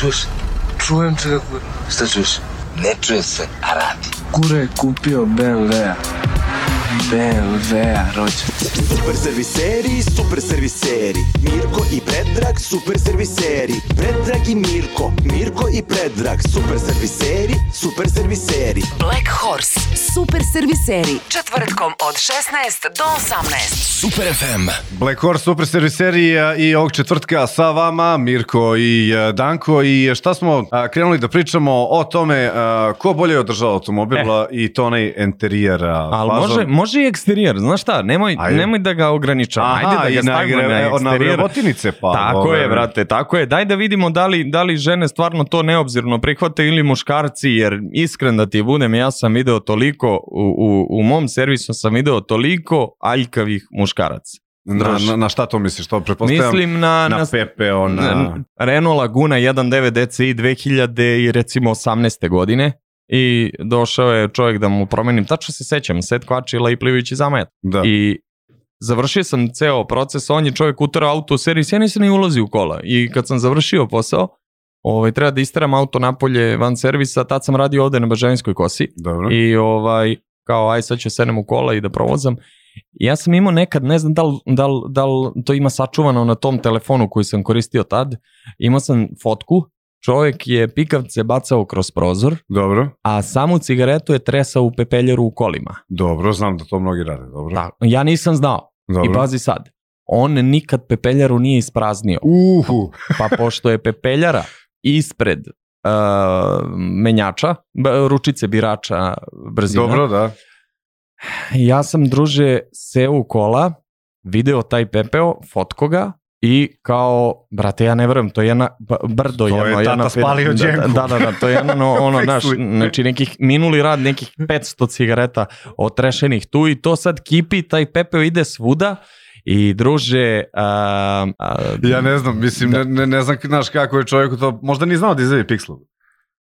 čuješ? Čujem se kako... Šta čuješ? Ne čuje se, a radi. Kure je kupio BMW-a. BMW-a, rođen. Super serviseri, super serviseri Mirko i Predrag, super serviseri Predrag i Mirko, Mirko i Predrag Super serviseri, super serviseri Black Horse, super serviseri Četvrtkom od 16 do 18 Super FM Black Horse, super serviserija i ovog četvrtka sa vama Mirko i e, Danko i e, šta smo krenuli da pričamo o tome e, ko bolje održava automobil eh. i to onaj interijer. Ali može, može i eksterijer, znaš šta, nemoj, Ajde kraju. Nemoj da ga ograničamo. Ajde da ga stavimo na e, eksterijer. pa. Tako ove. je, ovaj. brate, tako je. Daj da vidimo da li, da li žene stvarno to neobzirno prihvate ili muškarci, jer iskren da ti budem, ja sam video toliko, u, u, u mom servisu sam video toliko aljkavih muškaraca. Na, na, na, šta to misliš? To pretpostavljam Mislim na, na, na Pepeo, na... na... Renault Laguna 1.9 DCI 2000 i recimo 18. godine i došao je čovjek da mu promenim, tačno se sećam, set kvačila i plivajući zamajat. Da. I završio sam ceo proces, on je čovjek utarao auto u servis, ja nisam ni ulazi u kola i kad sam završio posao, ovaj, treba da isteram auto napolje van servisa, tad sam radio ovde na Baževinskoj kosi Dobro. i ovaj, kao aj sad ću da senem u kola i da provozam. Ja sam imao nekad, ne znam da li, da, li, da li to ima sačuvano na tom telefonu koji sam koristio tad, imao sam fotku, čovjek je pikavce bacao kroz prozor, dobro. a samu cigaretu je tresao u pepeljeru u kolima. Dobro, znam da to mnogi rade, dobro. Da, ja nisam znao. Dobro. I pazi sad, on nikad pepeljaru nije ispraznio. Uhu. pa, pošto je pepeljara ispred uh, menjača, ručice birača brzina. Dobro, da. Ja sam, druže, seo u kola, video taj pepeo, fotko ga, i kao, brate, ja ne verujem, to je jedna brdo. To jedno, je tata jedna, spalio da, da, dženku. Da, da, da, to je jedno, ono, naš, znači nekih minuli rad, nekih 500 cigareta otrešenih tu i to sad kipi, taj pepeo ide svuda i druže... A, a, ja ne znam, mislim, da, ne, ne, ne znam, znaš kako je čovjek to, možda ni znao da izjavi Pixel.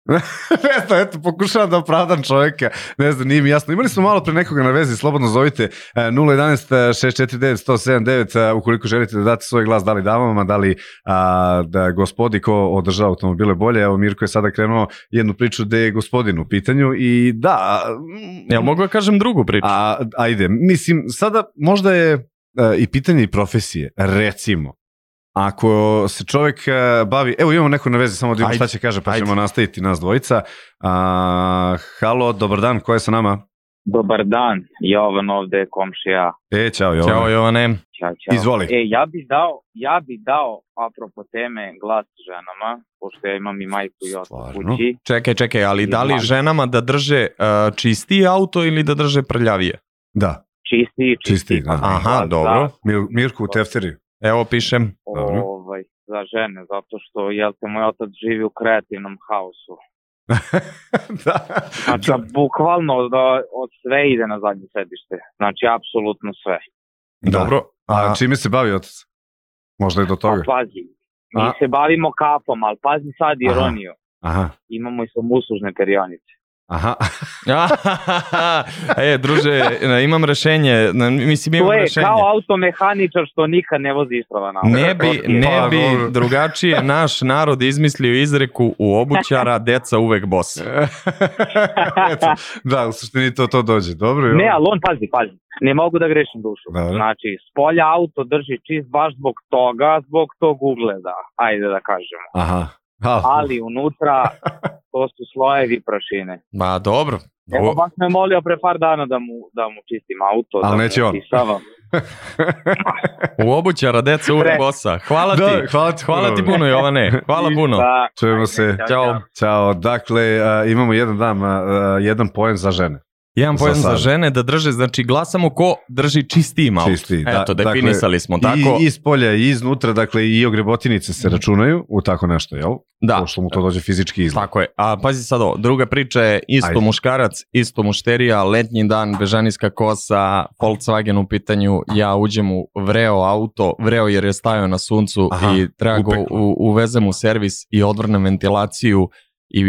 ne znam, eto, pokušavam da opravdam čoveka, ne znam, nije mi jasno. Imali smo malo pre nekoga na vezi, slobodno zovite 011 649 179 ukoliko želite da date svoj glas, da li damama, da li a, da gospodi ko održava automobile bolje. Evo, Mirko je sada krenuo jednu priču gde je gospodin u pitanju i da... Ja mm, mogu da kažem drugu priču. A, ajde, mislim, sada možda je e, i pitanje i profesije, recimo, Ako se čovek e, bavi, evo imamo neko na vezi, samo da imamo šta će kaže, pa ajde. ćemo nastaviti nas dvojica. A, halo, dobar dan, ko je sa nama? Dobar dan, Jovan ovde, komšija. E, čao Jovan. Ćao Jovane. Ćao, čao. Izvoli. E, ja bih dao, ja bih dao, apropo teme, glas ženama, pošto ja imam i majku i otac kući. Čekaj, čekaj, ali da li ženama da drže uh, e, čistiji auto ili da drže prljavije? Da. Čistiji, čistiji. čistiji da. Aha, da, da. dobro. Da. Mir, Mirku u tefteriju. Evo pišem. Ovaj, za žene, zato što jel te, moj otac živi u kreativnom haosu. da. Znači, da, bukvalno da od sve ide na zadnje sedište. Znači, apsolutno sve. Da. Dobro. A, A čime se bavi otac? Možda je do pa toga. Pa pazi, mi A? se bavimo kafom, ali pazi sad ironiju. Aha. Aha. Imamo i sam uslužne perionice. Aha. e, druže, imam rešenje. Mislim, imam rešenje. to je rešenje. kao automehaničar što nikad ne vozi ispravana. Ne bi, ne pa, bi drugačije naš narod izmislio izreku u obućara deca uvek bos. Eto, da, u suštini to, to dođe. Dobro, je ne, ali on, pazi, pazi, ne mogu da grešim dušu. Dobre. Znači, spolja auto drži čist baš zbog toga, zbog tog ugleda, ajde da kažemo. Aha ali unutra to su slojevi prašine. Ma dobro. Evo, baš me molio pre par dana da mu, da mu čistim auto. Ali da neće on. u obućara, deca, u bosa. Hvala da, ti. Da, hvala ti, hvala ti puno, Jovane. Hvala puno. Da, Čujemo se. Ćao. Ćao. Dakle, uh, imamo jedan dan, uh, jedan poen za žene. Jedan poen za, za žene da drže, znači glasamo ko drži čisti ima. Čisti, da, Eto, dakle, definisali dakle, smo tako. I iz polja i iznutra, dakle i ogrebotinice se mhm. računaju u tako nešto, jel? Da. Pošto mu to dođe fizički izgled. Tako je. A pazi sad ovo, druga priča je isto Ajde. muškarac, isto mušterija, letnji dan, bežanijska kosa, Volkswagen u pitanju, ja uđem u vreo auto, vreo jer je stajao na suncu Aha, i treba upekno. go u, uvezem u servis i odvrnem ventilaciju i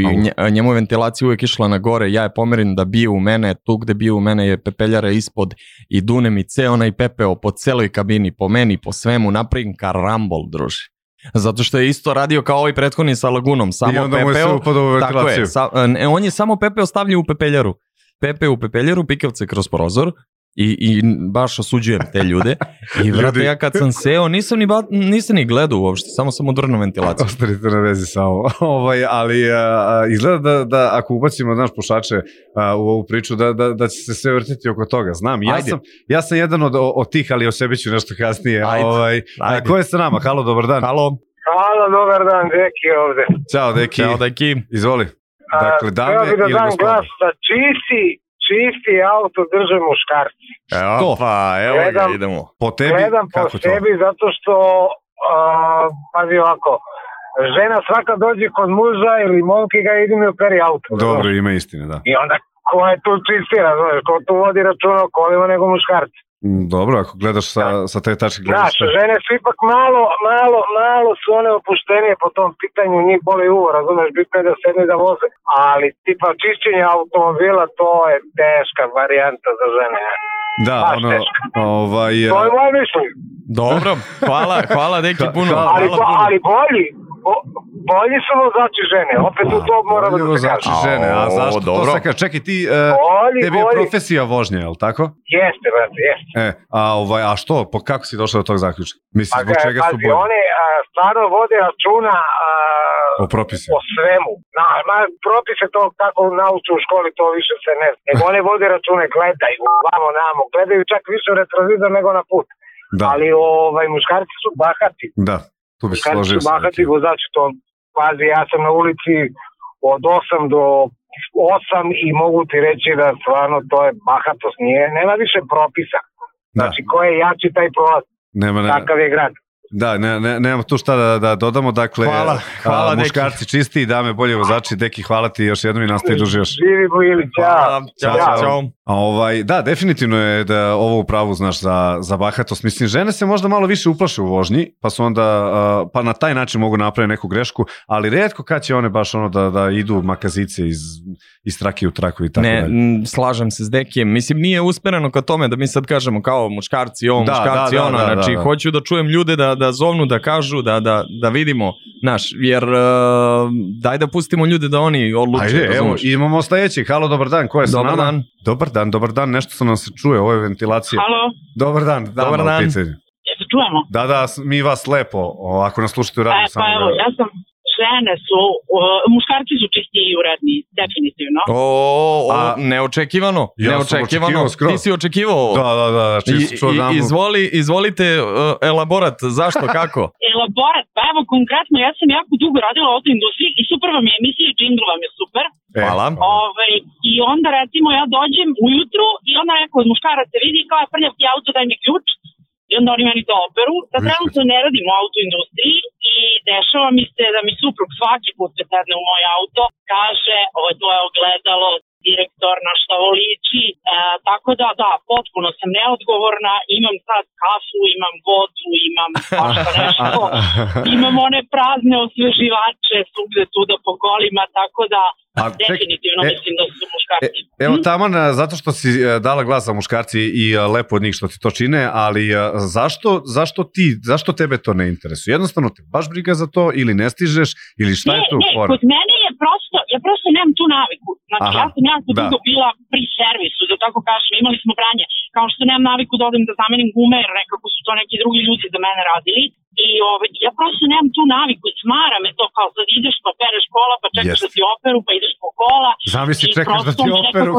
njemu je ventilacija uvijek išla na gore, ja je pomerim da bije u mene, tu gde bije u mene je pepeljara ispod i dune mi ceo onaj pepeo po celoj kabini, po meni, po svemu, napravim karambol, druži. Zato što je isto radio kao ovaj prethodni sa lagunom, samo I onda pepeo, mu tako je, sa, ne, on je samo pepeo stavlja u pepeljaru. Pepe u pepeljaru, pikavce kroz prozor, I, I baš osuđujem te ljude. I vrate, ja kad sam seo, nisam ni, ba, nisam ni gledao uopšte, samo sam odrnuo ventilaciju. Ostanite na vezi samo. ovaj, ali a, izgleda da, da ako ubacimo naš pušače a, u ovu priču, da, da, da će se sve vrtiti oko toga. Znam, ja, ajde. sam, ja sam jedan od, od tih, ali o sebi ću nešto kasnije. Ajde, ovaj, ajde. A, ko je sa nama? Halo, dobar dan. Halo. Halo, dobar dan, Deki ovde. Ćao, Deki. Ćao, Deki. Izvoli. Dakle, dame da ili gospodine? Treba bi da dam glas da čisi čisti auto drže muškarci. E, evo pa, evo gledam, ga, idemo. Po tebi, gledam po kako sebi zato što, uh, pazi ovako, žena svaka dođe kod muža ili momke ga ide mi operi auto. Da. Dobro, ima istine, da. I onda ko je tu čisti, razumiješ, ko tu vodi računa o kolima nego muškarci. Dobro, ako gledaš sa, da. sa te tačke gledišta. Znaš, žene su ipak malo, malo, malo su one opuštenije po tom pitanju, njih boli uvo, razumeš, bitno je da sedne da voze. Ali tipa čišćenje automobila, to je teška varijanta za žene. Da, Baš ono, teška. ovaj... To je eh, moje mišljenje. Dobro, hvala, hvala neki puno. Hvala, ali, hvala, ali bolji, Bo, bolji su vozači žene, opet u to moramo da se kaže. žene, a zašto dobro. to se kaže? Čekaj, ti, e, bolji, tebi je bolji. profesija vožnja, je li tako? Jeste, brate, jeste. E, a, ovaj, a što, pa kako si došao do tog zaključka? Misliš, pa, zbog čega su bolji? One a, stvarno vode računa a, o propise. O svemu. Na, ma, propise to kako nauču u školi, to više se ne zna. Nego one vode račune, gledaju, vamo, namo, gledaju čak više u retrovizor nego na put. Da. Ali ovaj, muškarci su bahati. Da. Tu bi se složio sa vozač, to, pazi, ja sam na ulici od 8 do 8 i mogu ti reći da stvarno to je bahatost, nije, nema više propisa. Da. Znači, ko je jači taj prolaz, nema, nema. takav je grad. Da, ne, ne, nemamo tu šta da, da dodamo, dakle, hvala, hvala a, muškarci neki. čisti, dame bolje vozači, deki, hvala ti još jednom i nastavi duži još. Živimo ili, čao. Ćao, ćao. ćao. A ovaj, da, definitivno je da ovo u pravu, znaš, za, za bahatost. Mislim, žene se možda malo više uplaše u vožnji, pa su onda, a, pa na taj način mogu napraviti neku grešku, ali redko kad će one baš ono da, da idu makazice iz, iz trake u traku i tako ne, dalje. Ne, slažem se s dekijem. Mislim, nije usmereno ka tome da mi sad kažemo kao muškarci ovo, da, muškarci da, da, ono, da, da, znači, da, da. hoću da čujem ljude da da zovnu, da kažu, da, da, da vidimo, naš, jer uh, daj da pustimo ljude da oni odluče. Ajde, da evo, imamo sledeći. Halo, dobar dan, ko je sa nama? Dan. Dobar dan, dobar dan, nešto se nam se čuje, ovo je Halo. Dobar dan, dobar dan. Pitanje. čujemo? Da, da, mi vas lepo, ako nas slušate u radiju. E, pa da- evo, ja sam žene su, uh, muškarci su čistiji uradni, definitivno. O, o, A, neočekivano, ja neočekivano. Ti si očekivao ovo. Da, da, da, čisto znači, čuo I, izvoli, izvolite uh, elaborat, zašto, kako? elaborat, pa evo konkretno, ja sam jako dugo radila u autoindustriji industriji i super vam je emisija, džingl vam je super. E, hvala. Ove, ovaj, I onda recimo ja dođem ujutru i ona neko od se vidi kao ja prljav ti auto, daj mi ključ. I onda oni meni to operu. Da trenutno ne radim u industriji, dešava mi se da mi suprug svaki put kad sedne u moj auto kaže, ovo je tvoje ogledalo, direktor na šta ovo liči. E, tako da, da, potpuno sam neodgovorna, imam sad kafu, imam vodu, imam svašta nešto, imam one prazne osveživače svugde tu da pokolima, tako da A, ček, definitivno e, mislim da su muškarci. E, evo taman, zato što si e, dala glas za muškarci i e, lepo od njih što ti to čine, ali e, zašto, zašto ti, zašto tebe to ne interesuje? Jednostavno te baš briga za to ili ne stižeš ili šta ne, je tu? Ne, ne, kod mene prosto, ja prosto nemam tu naviku. Znači, Aha, ja sam jako da. dugo bila pri servisu, da tako kažem, imali smo branje. Kao što nemam naviku da odem da zamenim gume, jer nekako su to neki drugi ljudi za mene radili. I ove, ovaj, ja prosto nemam tu naviku, smara me to kao sad ideš pa pereš kola, pa čekaš Jest. da ti operu, pa ideš po kola. Zamisli čekaš da ti operu.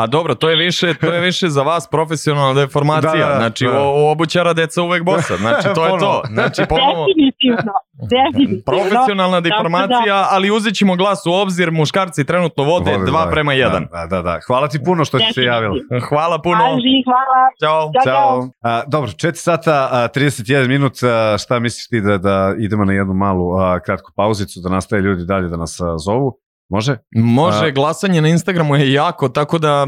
A dobro, to je više, to je više za vas profesionalna deformacija. Da, da znači, da. O, obućara deca uvek bosa. Znači, to je to. Znači, ponovo... Definitivno. Definitivno. Profesionalna da- deformacija, da. ali uzet ćemo glas u obzir, muškarci trenutno vode 2 prema 1. Da, da, da, da. Hvala ti puno što si se javila. Hvala puno. Hvala. Ćao. Ćao. A, dobro, 4 sata, a, 31 minut, a, a, šta misliš ti da, da idemo na jednu malu a, kratku pauzicu, da nastaje ljudi dalje da nas a, zovu? Može? Može, A... glasanje na Instagramu je jako, tako da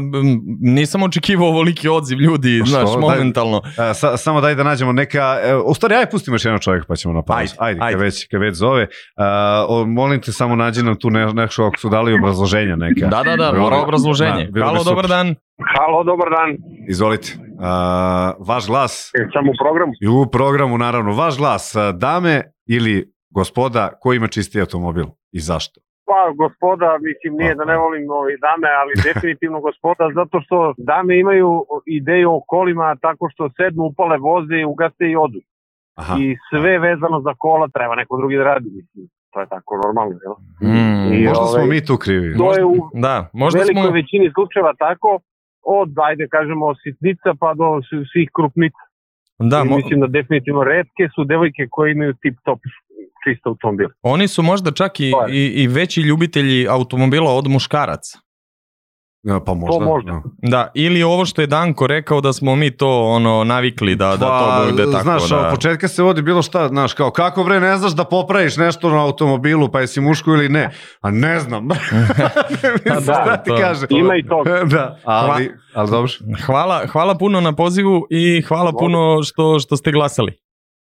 nisam očekivao ovoliki odziv ljudi, pa znaš, momentalno. Daj, sa, samo daj da nađemo neka, e, u stvari aj pustimo još jednog čovjeka pa ćemo na pauzu. Ajde, ajde, ajde. već, kad već zove. A, o, molim te samo nađi nam tu ne, nešto ako su dali obrazloženja neka. Da, da, da, mora obrazloženje. Da, Halo, dobar dan. Halo, dobar dan. Izvolite. Uh, vaš glas. E, samo u programu? I u programu, naravno. Vaš glas, dame ili gospoda, ko ima čisti automobil i zašto? Pa, gospoda, mislim, nije da ne volim ove dame, ali definitivno gospoda, zato što dame imaju ideju o kolima tako što sedmu upale voze, ugase i odu. Aha. I sve vezano za kola treba neko drugi da radi, mislim to je tako normalno, jel? Mm, I, možda ove, smo ovaj, mi tu krivi. To je u da, možda velikoj smo... većini slučajeva tako, od, ajde kažemo, sitnica pa do svih krupnica. Da, mo... Mislim da definitivno redke su devojke koje imaju tip top čista automobil. Oni su možda čak i, i, i veći ljubitelji automobila od muškaraca pa možda. To možda. Da. da, ili ovo što je Danko rekao da smo mi to ono navikli da, da to pa, bude tako. Znaš, da... od početka se vodi bilo šta, znaš, kao kako bre ne znaš da popraviš nešto na automobilu, pa jesi muško ili ne. A ne znam. ne pa da, ti to, kaže. Ima i to. da, ali, ali dobro. Hvala, hvala puno na pozivu i hvala Dobre. puno što, što ste glasali.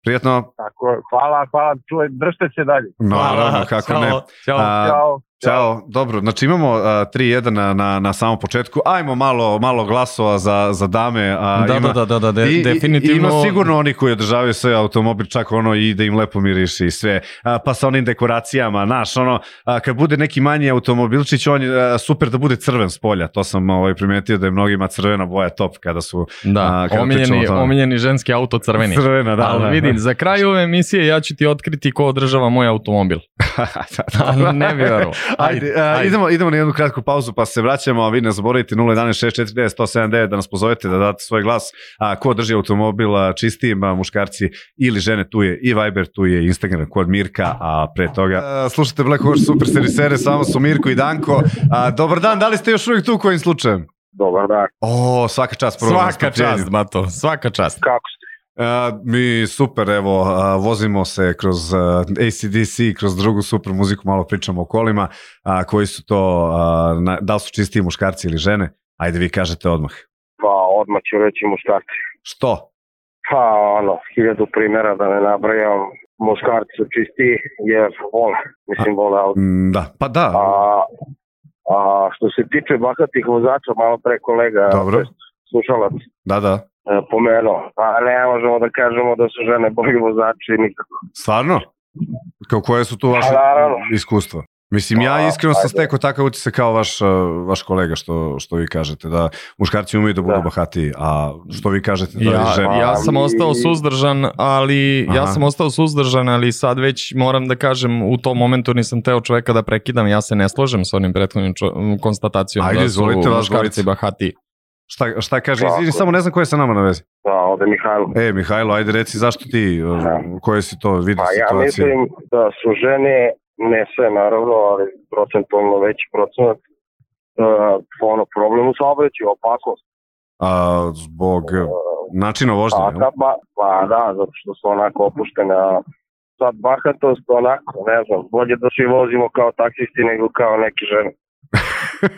Prijetno. Tako, hvala, hvala, čuvaj, držite se dalje. hvala, naravno, kako Ćao. ne. Ćao. A, Ćao. Ćao, dobro, znači imamo uh, 3-1 na, na, na samom početku, ajmo malo, malo glasova za, za dame. A da, da ima, da, da, da, de, i, definitivno. I ima sigurno oni koji održavaju sve automobil, čak ono i da im lepo miriši i sve, a, pa sa onim dekoracijama, naš, ono, a, kad bude neki manji automobilčić, on je super da bude crven s polja, to sam ovaj, primetio da je mnogima crvena boja top kada su... Da, a, kada omiljeni, omiljeni ženski auto crveni. Crvena, da. Ali da, vidim, da. za kraj ove emisije ja ću ti otkriti ko održava moj automobil. da, da, da. ne vjerujem. Ajde, e, ajde. Idemo, idemo na jednu kratku pauzu pa se vraćamo, a vi ne zaboravite 011 da nas pozovete da date svoj glas. A, ko drži automobila čistijim, muškarci ili žene, tu je i Viber, tu je Instagram kod Mirka, a pre toga... A, e, slušajte Black Horse Super Serisere, samo su Mirko i Danko. A, dobar dan, da li ste još uvijek tu kojim slučajem? Dobar dan. O, svaka čast. Svaka čast, Mato, svaka čast. Kako ste? Uh, mi super, evo, vozimo se kroz ACDC, kroz drugu super muziku, malo pričamo o kolima, a, koji su to, na, da li su čistiji muškarci ili žene? Ajde vi kažete odmah. Pa, odmah ću reći muškarci. Što? Pa, ono, hiljadu primjera da ne nabrajam, muškarci su čistiji jer vole, mislim vole auto. Da, pa da. A, a što se tiče bahatih vozača, malo pre kolega, Dobro. slušalac. Da, da E, pomenuo. Pa ne možemo da kažemo da su žene bolji vozači nikako. Stvarno? Kao koje su tu vaše pa, iskustva? Mislim, ja pa, iskreno sam stekao takav utisak kao vaš, e, vaš kolega što, što vi kažete, da muškarci umeju da budu da. bahati, a što vi kažete da ja, žene. Ja sam ostao suzdržan, ali Aha. ja sam ostao suzdržan, ali sad već moram da kažem, u tom momentu nisam teo čoveka da prekidam, ja se ne složem sa onim prethodnim čo, konstatacijom Ajde, da su muškarci bahati. Šta, šta kaže, da, izvini, samo ne znam koje se nama na vezi. Da, ovde Mihajlo. E, Mihajlo, ajde reci zašto ti, da. koje si to, vidi pa, situacije? Ja mislim da su žene, ne sve naravno, ali procentualno veći procenat, uh, e, ono, problem u saobraćaju, opasnost. A, zbog uh, načina vožnje? Pa, ba, pa da, zato što su onako opuštene, a sad bahatost, onako, ne znam, bolje da svi vozimo kao taksisti nego kao neki žene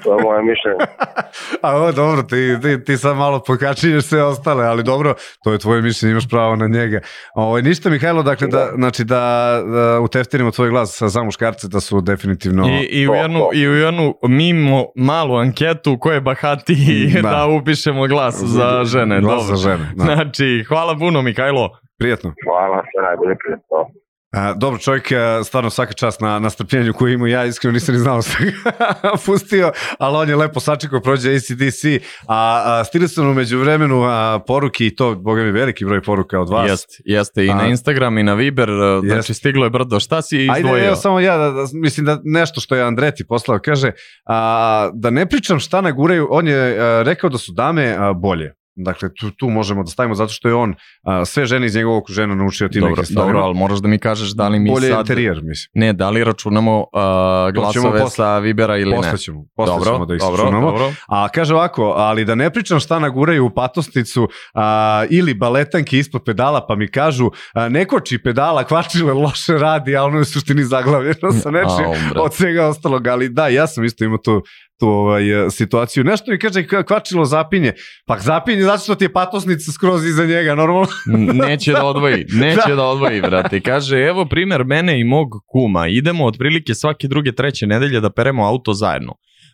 to je moje mišljenje. A ovo, dobro, ti, ti, ti sad malo pokačinješ sve ostale, ali dobro, to je tvoje mišljenje, imaš pravo na njega. Ovo, ovaj, ništa, Mihajlo, dakle, da, da, znači da, da uteftirimo tvoj glas sa za muškarce, da su definitivno... I, i, u, jednu, i u jednu mimo malu anketu koje bahati da, da upišemo glas za žene. Glas dobro. za žene. Da. Znači, hvala puno, Mihajlo. Prijetno. Hvala, sve najbolje, prijetno. A, dobro, čovjek, stvarno svaka čast na, na strpljenju koju imam ja, iskreno nisam ni znao sve ga pustio, ali on je lepo sačekao, prođe ACDC, a, a stili sam umeđu vremenu a, poruki i to, boga mi, veliki broj poruka od vas. Jeste, jeste i a, na Instagram i na Viber, e, znači, jest. znači stiglo je brdo, šta si izdvojio? Ajde, evo samo ja, da, da, mislim da nešto što je Andreti poslao, kaže, a, da ne pričam šta naguraju, on je a, e, rekao da su dame a, bolje. Dakle, tu, tu možemo da stavimo, zato što je on a, sve žene iz njegovog žena naučio ti dobro, neke stvari. Dobro, ali moraš da mi kažeš da li mi Bolje sad... interijer, mislim. Ne, da li računamo a, glasove sa Vibera ili ne? Ćemo, posle dobro, da ih dobro, dobro. A kaže ovako, ali da ne pričam šta naguraju u patosticu a, ili baletanke ispod pedala, pa mi kažu a, nekoči pedala, kvačile loše radi, a ono je suštini zaglavljeno sa nečim od svega ostalog. Ali da, ja sam isto imao tu tu ovaj, e, situaciju. Nešto mi kaže kvačilo zapinje. Pak zapinje znači što ti je patosnica skroz iza njega, normalno. neće da odvoji, da. neće da, da odvoji, brate. Kaže, evo primer mene i mog kuma. Idemo otprilike svake druge, treće nedelje da peremo auto zajedno.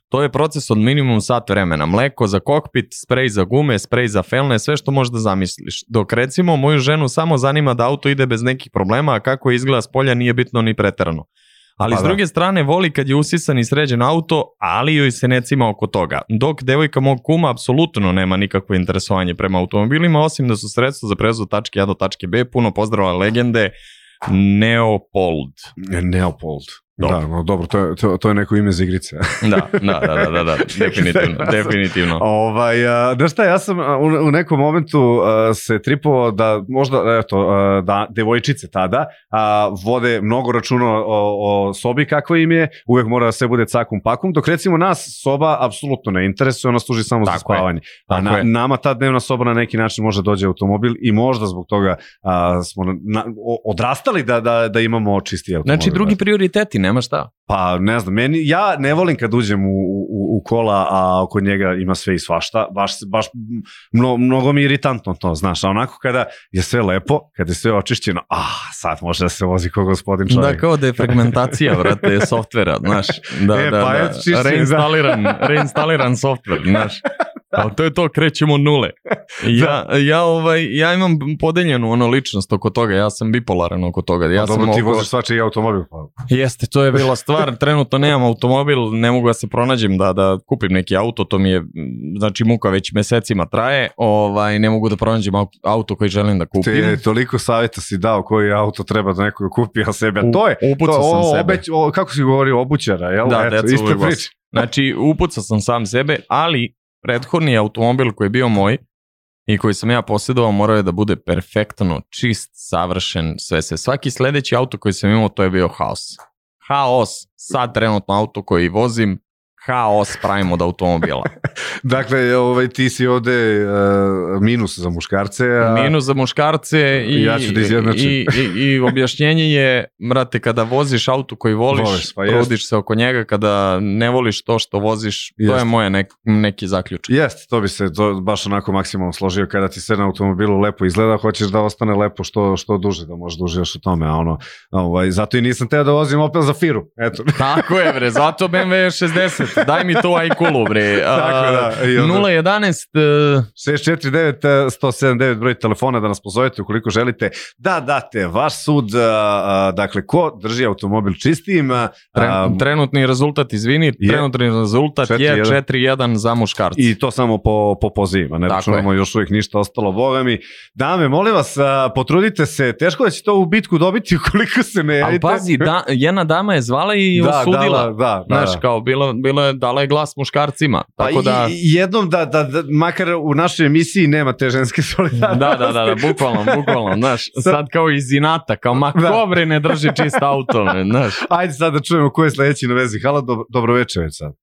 To je proces od minimum sat vremena. Mleko za kokpit, sprej za gume, sprej za felne, sve što možeš da zamisliš. Dok recimo moju ženu samo zanima da auto ide bez nekih problema, a kako izgleda s polja nije bitno ni preterano. Ali pa s da. druge da. strane voli kad je usisan i sređen auto, ali joj se ne cima oko toga. Dok devojka mog kuma apsolutno nema nikakvo interesovanje prema automobilima, osim da su sredstvo za prevoz tačke A do tačke B. Puno pozdrava legende Neopold. Neopold. Dobro. Da, no dobro, to je, to, to je neko ime za igrice. da, da, da, da, da, da definitivno, definitivno. Ovaj, a, da šta, ja sam u, u nekom momentu a, se tripovao da možda, eto, a, da, devojčice tada a, vode mnogo računa o, o sobi kakva im je, uvek mora da sve bude cakum pakum, dok recimo nas soba apsolutno ne interesuje, ona služi samo Tako za spavanje. Je. A na, je. nama ta dnevna soba na neki način može da dođe automobil i možda zbog toga a, smo na, na, odrastali da, da, da imamo čisti automobil. Znači, drugi prioriteti, ne nema šta. Pa ne znam, meni, ja ne volim kad uđem u, u, u kola, a oko njega ima sve i svašta, baš, baš mno, mnogo mi je iritantno to, znaš, a onako kada je sve lepo, kada je sve očišćeno, ah, sad može da se vozi kao gospodin da, čovjek. Da, kao da je fragmentacija, vrate, softvera, znaš, e, da, e, da, pa da, da, reinstaliran, reinstaliran softver, znaš. A to je to, krećemo nule. Da. Ja, ja, ovaj, ja imam podeljenu ono ličnost oko toga, ja sam bipolaran oko toga. Ja pa dobro, sam ti oko... svačiji automobil. Pa- Jeste, to je bila stvar, trenutno nemam automobil, ne mogu da se pronađem da, da kupim neki auto, to mi je, znači muka već mesecima traje, ovaj, ne mogu da pronađem auto koji želim da kupim. Te, toliko savjeta si dao koji auto treba da neko kupi, a sebe, to je, U, to, o, sebe. Obeć, o, kako si govorio, obućara, jel? Da, Eto, isto priča. Znači, upucao sam sam sebe, ali prethodni automobil koji je bio moj i koji sam ja posjedovao morao je da bude perfektno, čist, savršen, sve se. Svaki sledeći auto koji sam imao to je bio haos. Haos, sad trenutno auto koji vozim haos pravimo od automobila. dakle, ovaj, ti si ovde uh, minus za muškarce. A... Minus za muškarce i, ja ću da i, i, i objašnjenje je, mrate, kada voziš auto koji voliš, voliš pa trudiš se oko njega, kada ne voliš to što voziš, jest. to je moje nek, neki zaključak. Jeste, to bi se to baš onako maksimalno složio, kada ti sve na automobilu lepo izgleda, hoćeš da ostane lepo što, što duže, da možeš duže da još u tome. A ono, ovaj, zato i nisam teo da vozim Opel za firu. Eto. Tako je, bre, zato BMW 60 eto, daj mi to ajkulu, bre. Tako da. 011... 649 179 broj telefona da nas pozovete ukoliko želite da date vaš sud, dakle, ko drži automobil čistim? trenutni rezultat, izvini, je, trenutni rezultat 4, je 4-1 za muškarca. I to samo po, po pozivima, ne računamo još uvijek ništa ostalo, boga mi. Dame, molim vas, potrudite se, teško da će to u bitku dobiti ukoliko se ne... Ali pazi, da, jedna dama je zvala i da, osudila. Da, da, da, Znaš, da. kao, bilo, bilo dala e, dala je glas muškarcima. Pa tako pa da... jednom da, da, da, makar u našoj emisiji nema te ženske solidarnosti. Da, da, da, da, bukvalno, bukvalno, znaš, sad kao iz inata, kao ma da. ko bre ne drži čist auto, znaš. Ajde sad da čujemo ko je sledeći na vezi. Halo, dobro, dobro večer već sad.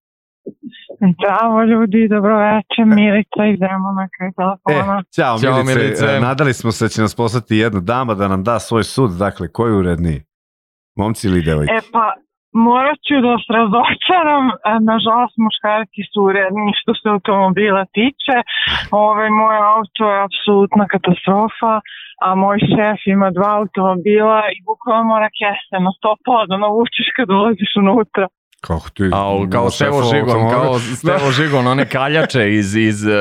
Ćao ljudi, dobro večer, e. Milica i idemo na kraj e, telefona. E, ćao, ćao Milice, Milice. nadali smo se da će nas poslati jedna dama da nam da svoj sud, dakle, koji uredni? Momci ili devojke? E pa, morat ću da vas razočaram, nažalost muškarki su uredni što se automobila tiče, ovaj, moj auto je apsolutna katastrofa, a moj šef ima dva automobila i bukvalno mora kese na sto poda navučiš kad ulaziš unutra. Kako ti? A, kao Stevo Žigon, kao Stevo Žigon, one kaljače iz, iz, e,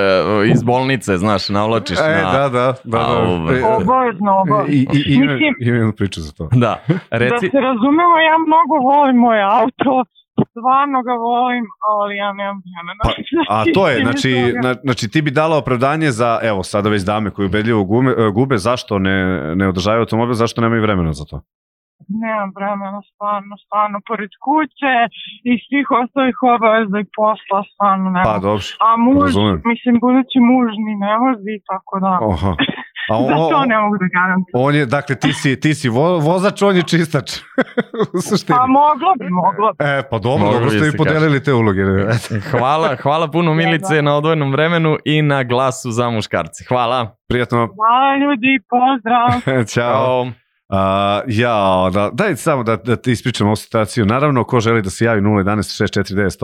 iz bolnice, znaš, navlačiš e, na... E, da, da, da. da. Ovaj. Obavezno, obavezno. I, i, i, imam priču za to. Da, reci... Da se razumemo, ja mnogo volim moje auto, stvarno ga volim, ali ja nemam vremena. Pa, a to je, znači, na, znači ti bi dala opravdanje za, evo, sada već dame koje ubedljivo gube, e, gube zašto ne, ne održavaju automobil, zašto nemaju vremena za to? nemam vremena stvarno, stvarno pored kuće i svih ostalih obaveza i posla stvarno nema. Pa dobro, A muž, razumem. mislim, budući muž ni ne vozi, tako da... Aha. A on, da to ne mogu da garantujem. On je, dakle, ti si, ti si vo, vozač, on je čistač. U suštini. Pa moglo bi, moglo bi. E, pa dobro, moglo dobro ste da i podelili kaži. te uloge. hvala, hvala puno Milice na odvojenom vremenu i na glasu za muškarci. Hvala. Prijatno. Hvala ljudi, pozdrav. Ćao. Ćao. Uh, ja, da, daj samo da, da ti ispričam ovu situaciju. Naravno, ko želi da se javi 011 649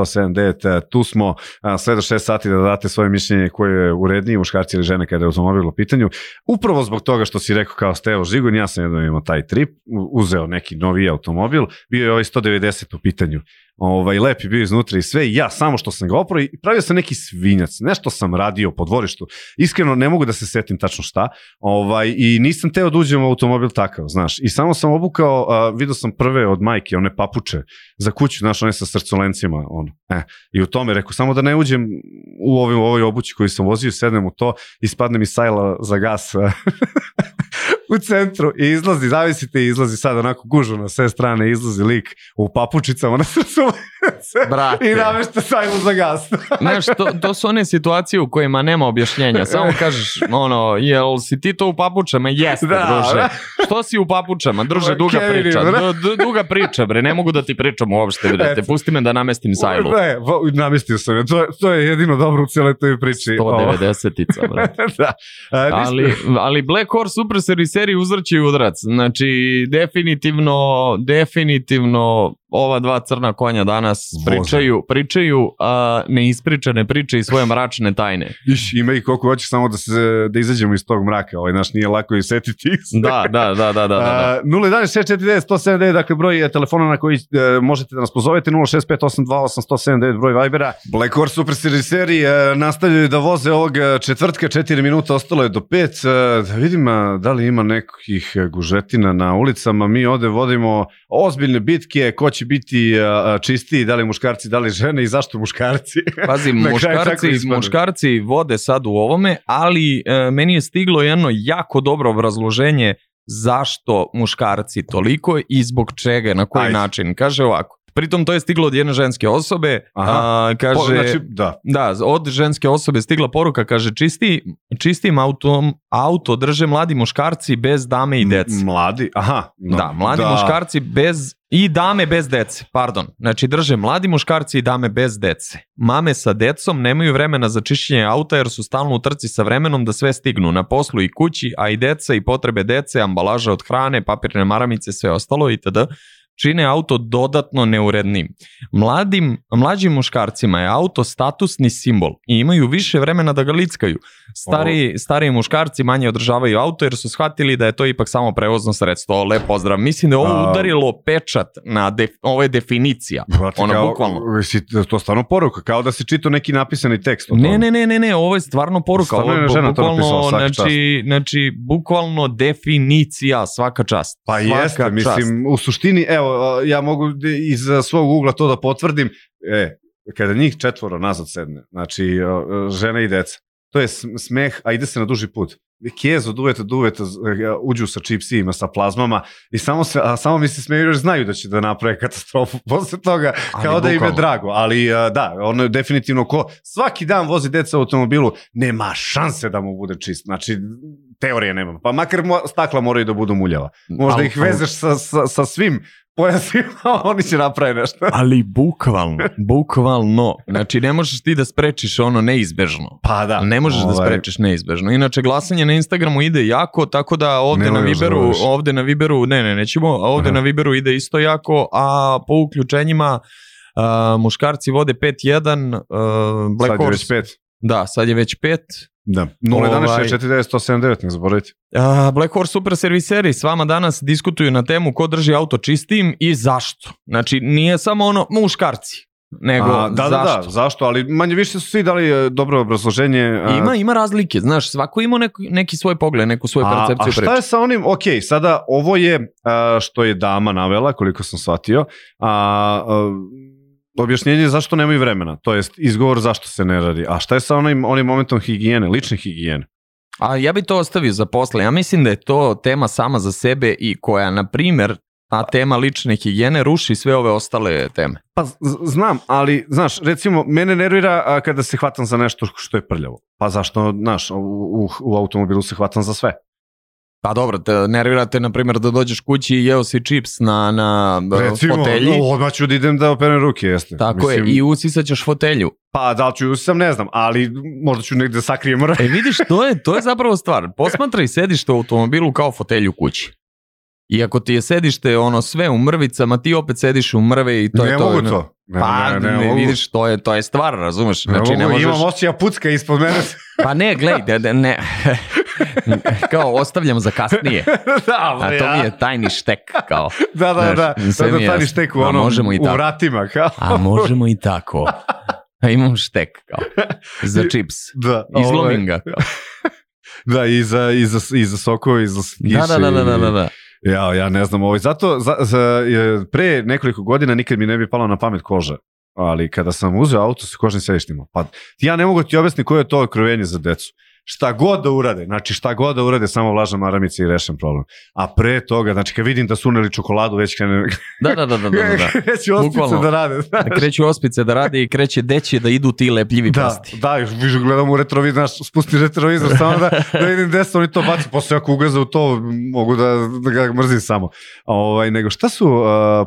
179, tu smo a, sve do 6 sati da date svoje mišljenje koje je uredniji muškarci ili žene kada je automobil u pitanju. Upravo zbog toga što si rekao kao Stevo Žigun, ja sam jednom imao taj trip, uzeo neki novi automobil, bio je ovaj 190 u pitanju ovaj, lep je bio iznutra i sve, ja samo što sam ga oprao i pravio sam neki svinjac, nešto sam radio po dvorištu, iskreno ne mogu da se setim tačno šta, ovaj, i nisam teo da uđem u automobil takav, znaš, i samo sam obukao, a, video sam prve od majke, one papuče za kuću, znaš, one sa srcolencima, ono, e, i u tome rekao, samo da ne uđem u ovim, u ovoj obući koju sam vozio, sednem u to i spadnem iz sajla za gas u centru i izlazi, zavisite, izlazi sad onako gužano na sve strane, izlazi lik u papučicama na se i namešta sajmu za gas. Znaš, to, to su one situacije u kojima nema objašnjenja, samo kažeš, ono, jel si ti to u papučama? Jeste, da, druže. Da. Što si u papučama? Druže, duga Kevin, priča. D, da. duga priča, bre, ne mogu da ti pričam uopšte, bre, da te pusti me da namestim sajmu. Ne, namestio sam je, to, to je jedino dobro u cijeloj toj priči. 190-ica, brate. da. A, ali, ali Black Horse Super Service seriji uzvrći udarac. Znači, definitivno, definitivno ova dva crna konja danas pričaju, pričaju a, neispričane priče i svoje mračne tajne. Iš, ima i koliko hoće samo da, se, da izađemo iz tog mraka, ovaj naš nije lako i setiti ih. Da, da, da, da. da, da. 011 da. dakle broj je telefona na koji e, možete da nas pozovete, 065828179 broj Vibera. Black Horse Super Series seri e, nastavljaju da voze ovog e, četvrtka, 4 minuta, ostalo je do 5. E, da vidim a, da li ima nekih gužetina na ulicama, mi ovde vodimo ozbiljne bitke, ko će će biti čistiji, da li muškarci, da li žene i zašto muškarci? Pazi, muškarci, muškarci vode sad u ovome, ali e, meni je stiglo jedno jako dobro obrazloženje zašto muškarci toliko i zbog čega, na koji Ajde. način. Kaže ovako, Pritom to je stiglo od jedne ženske osobe, Aha. A, kaže, po, znači, da. da. od ženske osobe stigla poruka, kaže čisti, čistim autom, auto drže mladi muškarci bez dame i dece. Mladi, aha. No. Da, mladi da. muškarci bez i dame bez dece, pardon. Znači drže mladi muškarci i dame bez dece. Mame sa decom nemaju vremena za čišćenje auta jer su stalno u trci sa vremenom da sve stignu na poslu i kući, a i deca i potrebe dece, ambalaža od hrane, papirne maramice, sve ostalo itd čine auto dodatno neurednim. Mladim, mlađim muškarcima je auto statusni simbol i imaju više vremena da ga lickaju. Stari, stari muškarci manje održavaju auto jer su shvatili da je to ipak samo prevozno sredstvo. Lep pozdrav. Mislim da je ovo udarilo pečat na def, ovo je definicija. Znači, ono, kao, bukvalno. Si, to je stvarno poruka, kao da si čitao neki napisani tekst. Ne, ne, ne, ne, ne, ovo je stvarno poruka. Stvarno je žena to napisala, znači, znači, bukvalno definicija, svaka čast. Pa svaka jeste, čast. mislim, u suštini, evo, ja mogu iz svog ugla to da potvrdim, e, kada njih četvoro nazad sedne, znači žena i deca, to je smeh, a ide se na duži put. Kjez od uveta e, uđu sa čipsijima, sa plazmama i samo, se, a samo mi se smeju jer znaju da će da naprave katastrofu posle toga, kao bukvalno. da im je drago. Ali da, ono je definitivno ko svaki dan vozi deca u automobilu, nema šanse da mu bude čist. Znači, teorije nema. Pa makar mo, stakla moraju da budu muljava. Možda Al, ih vezeš sa, sa, sa svim pojasnila, oni će napraviti nešto. Ali bukvalno, bukvalno. Znači, ne možeš ti da sprečiš ono neizbežno. Pa da. Ne možeš da ovaj. da sprečiš neizbežno. Inače, glasanje na Instagramu ide jako, tako da ovde ne na da Viberu, da ovde na Viberu, ne, ne, nećemo, ovde Aha. na Viberu ide isto jako, a po uključenjima uh, muškarci vode 5-1, uh, Black Sad Horse. je već 5. Da, sad je već 5. Da, 011 ovaj, ne zaboravite. Black Horse Super Serviseri s vama danas diskutuju na temu ko drži auto čistim i zašto. Znači, nije samo ono muškarci, nego a, da, zašto. Da, da, zašto, ali manje više su svi dali e, dobro obrazloženje. E, ima, ima razlike, znaš, svako ima neki, neki svoj pogled, neku svoju percepciju. A šta preči. je sa onim, ok, sada ovo je e, što je dama navela, koliko sam shvatio, a, a objašnjenje zašto nemaju vremena, to jest izgovor zašto se ne radi. A šta je sa onim, onim momentom higijene, lične higijene? A ja bih to ostavio za posle. Ja mislim da je to tema sama za sebe i koja, na primer, ta tema lične higijene ruši sve ove ostale teme. Pa znam, ali znaš, recimo, mene nervira a, kada se hvatam za nešto što je prljavo. Pa zašto, znaš, u, u, u automobilu se hvatam za sve. Pa dobro, te nervirate, na primjer, da dođeš kući i jeo si čips na, na e, Recimo, fotelji. Recimo, odmah ću da idem da operem ruke, jeste. Tako Mislim, je, i usisat ćeš fotelju. Pa da li ću usisam, ne znam, ali možda ću negde da sakrijem. E vidiš, to je, to je zapravo stvar. Posmatraj sedište u automobilu kao fotelju kući. I ako ti je sedište ono sve u mrvicama, ti opet sediš u mrve i to ne je to. Ne mogu to. Ne, pa, ne, ne, vidiš, to je, to je stvar, razumeš? Ne znači, mogu, ne možeš... imam osjeća pucka ispod mene. pa ne, glej, da, da, ne, ne. kao ostavljam za kasnije. da, A to mi je tajni štek. Kao, da, da, znaš, da, sve da, da tajni štek u, ono, možemo i tako. u vratima. Kao. A možemo i tako. A imam štek kao, za čips. Da, Izlomim ovaj. Kao. da, i za, i za, i za sokove, i za skiše. Da, da, da, da, da, da, da. Ja, ja ne znam, ovaj, zato za, za, pre nekoliko godina nikad mi ne bi palo na pamet koža. Ali kada sam uzeo auto sa kožnim sedištima, pa ja ne mogu ti objasniti koje je to okrovenje za decu šta god da urade, znači šta god da urade, samo vlažna maramica i rešen problem. A pre toga, znači kad vidim da su uneli čokoladu, već krenem... Da, da, da, da, da. da. da. kreću ospice Bukvalno. da rade. Znači. Da. Kreće ospice da rade i kreće deće da idu ti lepljivi da, pasti. Da, još više gledam u retrovizor, znaš, spusti retrovizor samo da, da vidim gde se oni to bacu, posle ako ugaze u to, mogu da, da ga mrzim samo. Ovaj, nego šta su, uh,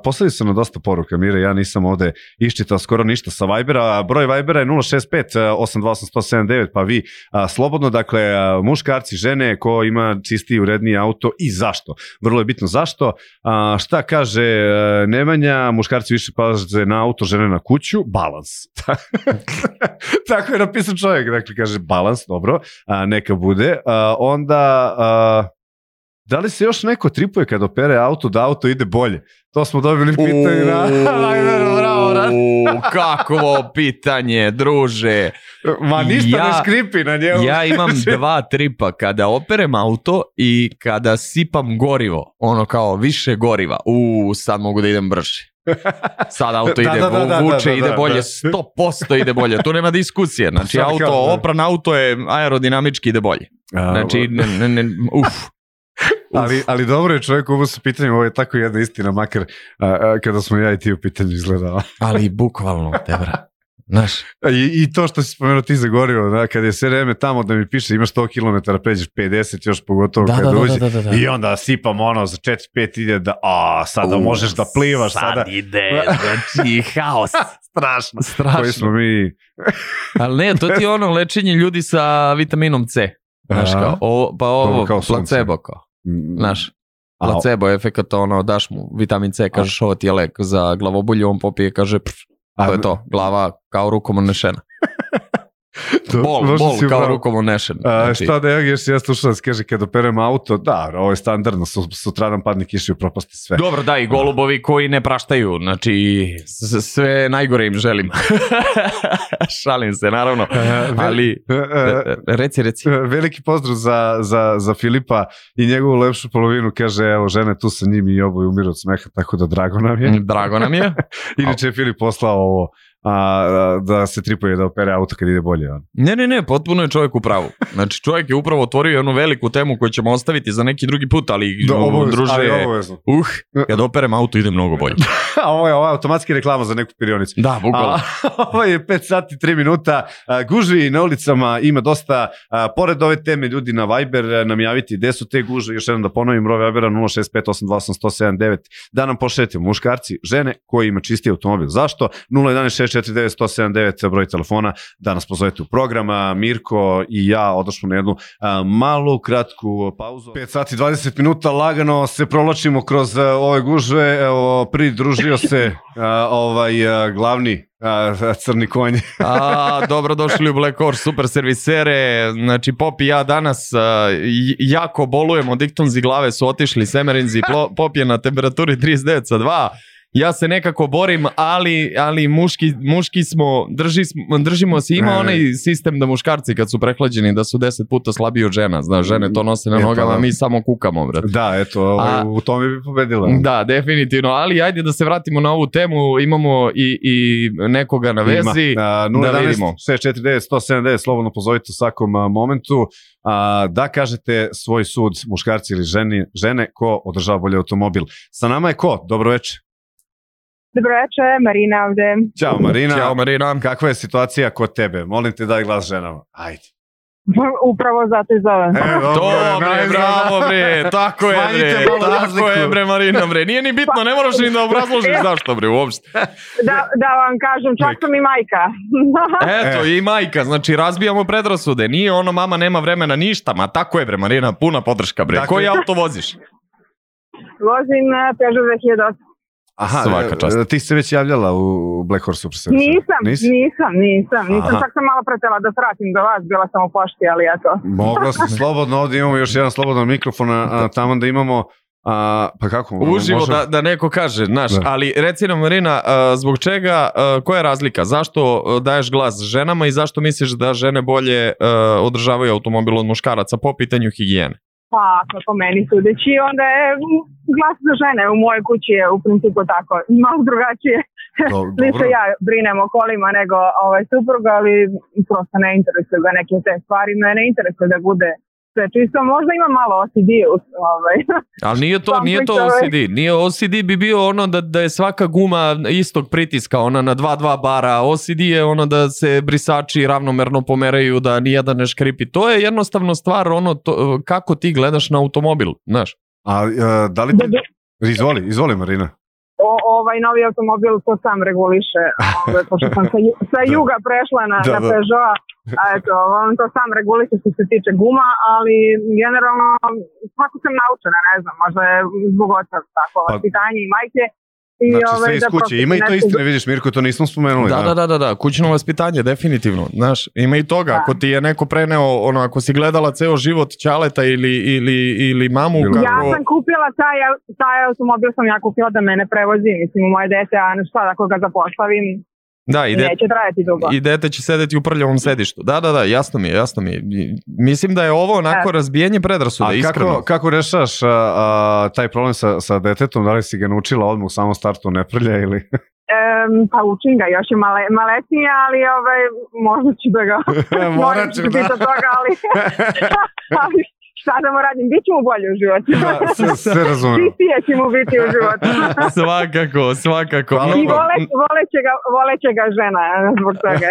poslali su na dosta poruka, Mire, ja nisam ovde iščitao skoro ništa sa Vibera, broj Vibera je 065 828 179, pa vi uh, slobodno slobodno, dakle, muškarci, žene, ko ima čistiji, uredniji auto i zašto. Vrlo je bitno zašto. A, šta kaže e, Nemanja, muškarci više paže na auto, žene na kuću, balans. Tako je napisao čovjek, dakle, kaže balans, dobro, a, neka bude. A, onda... A, Da li se još neko tripuje kad opere auto da auto ide bolje? To smo dobili pitanje na bravo, bravo, Kakvo pitanje, druže. Ma ništa ja, ne skripi na njemu. Ja imam znači- dva tripa, kada operem auto i kada sipam gorivo, ono kao više goriva, u sad mogu da idem brže. Sad auto da, ide, da, da, da, da, vuče, da, ide bolje, 100% ide bolje, tu nema diskusije. Znači, auto, opran auto je aerodinamički ide bolje. Znači, ne, ne, ne, uf ali, ali dobro je čovjek, ovo sa pitanjem, ovo je tako jedna istina, makar a, a, kada smo ja i ti u pitanju izgledala. ali bukvalno, Debra. Znaš. I, I to što si spomenuo ti za gorivo, da, kada je sve vreme tamo da mi piše imaš 100 km, pređeš 50 još pogotovo da, kada da, uđe. Da, da, da, da, da. I onda sipam ono za 4-5 ide da, a, sada U, možeš da plivaš. Sad sada ide, znači haos. strašno. Strašno. Koji smo mi... Ali ne, to ti je ono lečenje ljudi sa vitaminom C. Znaš kao, o, pa ovo, kao placebo kao. Mm. Znaš, placebo je efekt, ono, daš mu vitamin C, kažeš ovo ti je lek za glavobolju, on popije, kaže, pff, to je to, glava kao rukom onešena. To, bol, bol, si kao upravo. rukom onešen. Znači... A, šta da je, još ja slušalac kaže, kad operem auto, da, ovo je standardno, su, sutradan padne kiša i propasti sve. Dobro, da, i golubovi koji ne praštaju, znači, sve najgore im želim. Šalim se, naravno, e, ali, e, e, reci, reci. Veliki pozdrav za, za, za Filipa i njegovu lepšu polovinu, kaže, evo, žene tu sa njim i oboj umiru od smeha, tako da drago nam je. Drago nam je. Inače je Filip poslao ovo, a, da se tripuje da opere auto kad ide bolje. On. Ne, ne, ne, potpuno je čovjek u pravu. Znači čovjek je upravo otvorio jednu veliku temu koju ćemo ostaviti za neki drugi put, ali da, obavez, druže, ali obavezno. uh, kad operem auto ide mnogo bolje. ovo je, ovo je automatski reklama za neku perionicu. Da, bukvalno. ovo je 5 sati 3 minuta. Gužvi na ulicama ima dosta. A, pored ove teme ljudi na Viber e, nam javiti gde su te gužve. Još jednom da ponovim, broj Vibera 065 da nam pošaljete muškarci, žene koji ima čisti automobil. Zašto? 016 249-179 broj telefona da nas pozovete u programa. Mirko i ja odošli na jednu a, malu, kratku pauzu. 5 sati 20 minuta, lagano se provlačimo kroz e, ove gužve. Evo, pridružio se ovaj e, glavni A, crni konj. a, dobro došli u Black Horse super servisere. Znači, Pop i ja danas a, jako bolujemo. Diktonzi glave su otišli, Semerinzi, Pop je na temperaturi 39 sa 2 ja se nekako borim, ali, ali muški, muški smo, drži, držimo se, ima e. onaj sistem da muškarci kad su prehlađeni da su deset puta slabiji od žena, znaš, žene to nose na pa nogama, da. mi samo kukamo, brate. Da, eto, ovaj, A, u tome bi pobedila. Da, definitivno, ali ajde da se vratimo na ovu temu, imamo i, i nekoga na vezi, ima. A, 0, da vidimo. 649, 179, slobodno pozovite u svakom momentu. A, da kažete svoj sud muškarci ili ženi, žene ko održava bolje automobil. Sa nama je ko? Dobro večer. Dobro večer, Marina ovde. Ćao Marina. Ćao Marina. Kakva je situacija kod tebe? Molim te daj glas ženama. Ajde. Upravo zato i zovem. E, dobro, dobro je, bravo bre, tako je bre, tako razliku. je bre Marina bre. Nije ni bitno, ne moraš ni da obrazložiš zašto bre uopšte. Da, da vam kažem, čak sam i majka. Eto, e. i majka, znači razbijamo predrasude, nije ono mama nema vremena ništa, ma tako je bre Marina, puna podrška bre. Dakle. Koji auto voziš? Vozim e, Peugeot 2008. Aha, Svaka e, čast. ti se već javljala u Black Horse Super Service? Nisam, Nisi? nisam, nisam, nisam, tako sam malo pretela da vratim do vas, bila sam u pošti, ali eto. Mogla sam slobodno, ovdje imamo još jedan slobodan mikrofon, a, tamo da imamo a, pa kako? Uživo možemo... da, da neko kaže, znaš, da. ali reci nam Marina, zbog čega, koja je razlika? Zašto daješ glas ženama i zašto misliš da žene bolje održavaju automobil od muškaraca po pitanju higijene? Pa, kako meni sudeći, onda je glas za žene. U mojoj kući je u principu tako, malo drugačije. Ništa ja brinem o kolima nego ovaj suprug, ali prosto ne interesuje ga neke te stvari. Mene ne interesuje da bude sve znači, čisto, možda ima malo OCD u ovaj. Ali nije to, nije to OCD, nije OCD bi bio ono da, da je svaka guma istog pritiska, ona na 2-2 bara, OCD je ono da se brisači ravnomerno pomeraju, da nijedan ne škripi, to je jednostavno stvar ono to, kako ti gledaš na automobil, znaš. A e, da li ti... Da, da. Izvoli, izvoli Marina. O, ovaj novi automobil to sam reguliše, ovaj, pošto sam sa, sa juga prešla na, da, na da. Peugeot, Eto, on to sam reguliše što se tiče guma, ali generalno svako sam naučena, ne znam, možda je zbog oca tako, vaspitanje i majke, i znači, ovaj, sve iz da kuće. Ima i to nešto... vidiš Mirko, to nismo spomenuli. Da, da, da, da, da, kućno vaspitanje, definitivno. Znaš, ima i toga, da. ako ti je neko preneo, ono, ako si gledala ceo život Ćaleta ili, ili, ili mamu... Kako... Ja sam kupila taj, taj automobil, sam ja kupila da mene prevozi, mislim, u moje dete, a ne šta, da ako ga zapostavim, Da, i, det, Neće trajati dugo. i dete će sedeti u prljavom sedištu. Da, da, da, jasno mi je, jasno mi je. Mislim da je ovo onako da. razbijanje predrasuda, A iskreno. kako, kako rešaš a, a, taj problem sa, sa detetom? Da li si ga naučila odmah u samom startu ne prlja ili... Um, pa učim ga, još je male, maletnija, ali ovaj, možda ću da ga... Morat ću da. toga, ali, ali šta da mu radim, bit ću mu bolje u životu. Da, se, se Čistije će mu biti u životu. svakako, svakako. Hvala. I vole, voleće, ga, voleće ga žena zbog toga.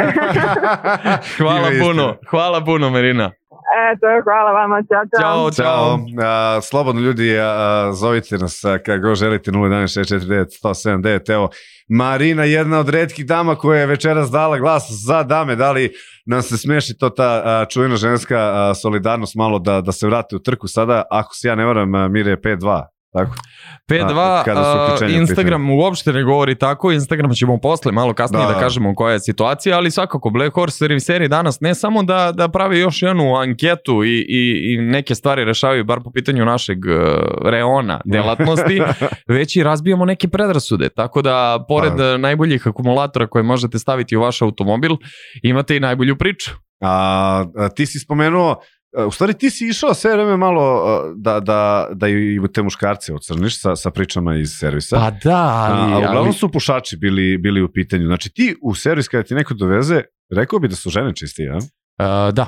hvala puno, hvala puno Marina. Eto, hvala vama, čao, čao. Ćao, čao. A, slobodno ljudi, a, zovite nas kako želite 011-649-179. Evo, Marina, jedna od redkih dama koja je večeras dala glas za dame, da li nam se smeši to ta a, ženska solidarnost malo da, da se vrate u trku sada, ako se ja ne varam, Mire 5-2. Tako? P2, a, Instagram pitanja. uopšte ne govori tako, Instagram ćemo posle malo kasnije da, da, da. kažemo koja je situacija, ali svakako Black Horse serviseri danas ne samo da, da pravi još jednu anketu i, i, i neke stvari rešavaju bar po pitanju našeg uh, reona delatnosti, već i razbijamo neke predrasude, tako da pored pa da. najboljih akumulatora koje možete staviti u vaš automobil, imate i najbolju priču. A, a ti si spomenuo U stvari ti si išao sve vreme malo uh, da, da, da i te muškarce ocrniš sa, sa pričama iz servisa. Pa da, ali... A, uglavnom ali... su pušači bili, bili u pitanju. Znači ti u servis kada ti neko doveze, rekao bi da su žene čistije, a? Ja? Uh, da,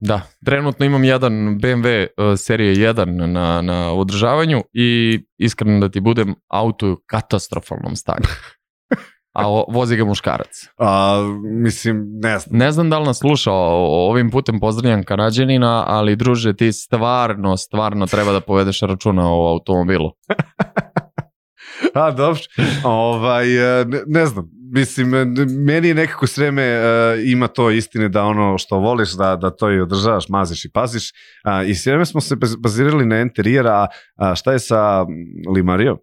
da. Trenutno imam jedan BMW uh, serije 1 na, na održavanju i iskreno da ti budem auto u katastrofalnom stanju. a o, vozi ga muškarac. A, mislim, ne znam. Ne znam da li nas sluša, ovim putem pozdravljam Karadžanina, ali druže, ti stvarno, stvarno treba da povedeš računa o automobilu. a, dobro. Ovaj, e, ne, ne znam, mislim, meni je nekako sreme uh, ima to istine da ono što voliš, da, da to i održavaš, maziš i paziš. Uh, I sreme smo se bazirali na enterijera, a šta je sa Limarijom?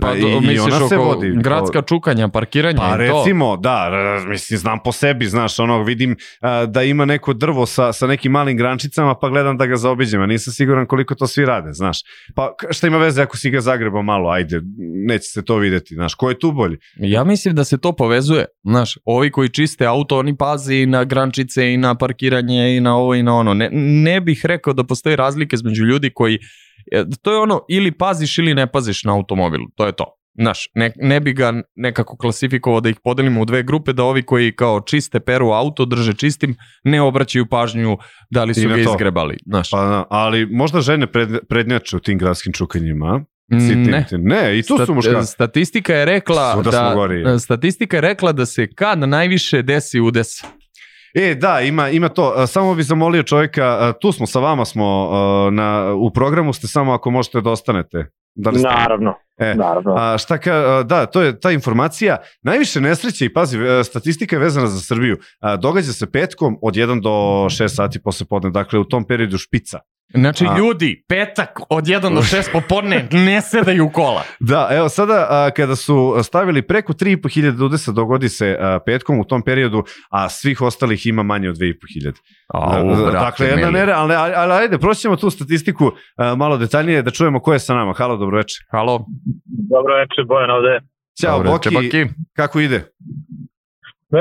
Pa, pa I, misliš, ona se vodi. Gradska čukanja, parkiranja pa, i recimo, to. recimo, da, mislim, znam po sebi, znaš, ono, vidim a, da ima neko drvo sa, sa nekim malim grančicama, pa gledam da ga zaobiđem, a nisam siguran koliko to svi rade, znaš. Pa šta ima veze ako si ga zagrebao malo, ajde, neće se to videti, znaš, ko je tu bolji? Ja mislim da se to povezuje, znaš, ovi koji čiste auto, oni pazi i na grančice i na parkiranje i na ovo i na ono. Ne, ne bih rekao da postoji razlike između ljudi koji E, to je ono ili paziš ili ne paziš na automobilu, to je to. Znaš, ne, ne bi ga nekako klasifikovao da ih podelimo u dve grupe, da ovi koji kao čiste peru auto, drže čistim, ne obraćaju pažnju da li su ga izgrebali. Znaš. Pa, na, ali možda žene pred, prednjače u tim gradskim čukanjima, ne. ne, i tu Stat, su muškarci. Statistika je rekla da, statistika je rekla da se kad najviše desi udes E, da, ima, ima to. Samo bih zamolio čovjeka, tu smo, sa vama smo na, u programu, ste samo ako možete da ostanete. Da li ste... Naravno. E, Naravno. A šta ka, da, to je ta informacija. Najviše nesreće i pazi, e, statistika je vezana za Srbiju. A, događa se petkom od 1 do 6 sati posle podne, dakle u tom periodu špica. Znači, a... ljudi, petak od 1 do 6 popodne ne sedaju u kola. Da, evo sada a, kada su stavili preko 3.500 udesa, da dogodi se a, petkom u tom periodu, a svih ostalih ima manje od 2.500. Au, da, da, brate, dakle, jedna nere, ali, ali, ali ajde, proćemo tu statistiku a, malo detaljnije da čujemo ko je sa nama. Halo, dobroveče. Halo. Dobroveče, Bojan ovde. Ćao, Dobre Boki. Boki. Kako ide?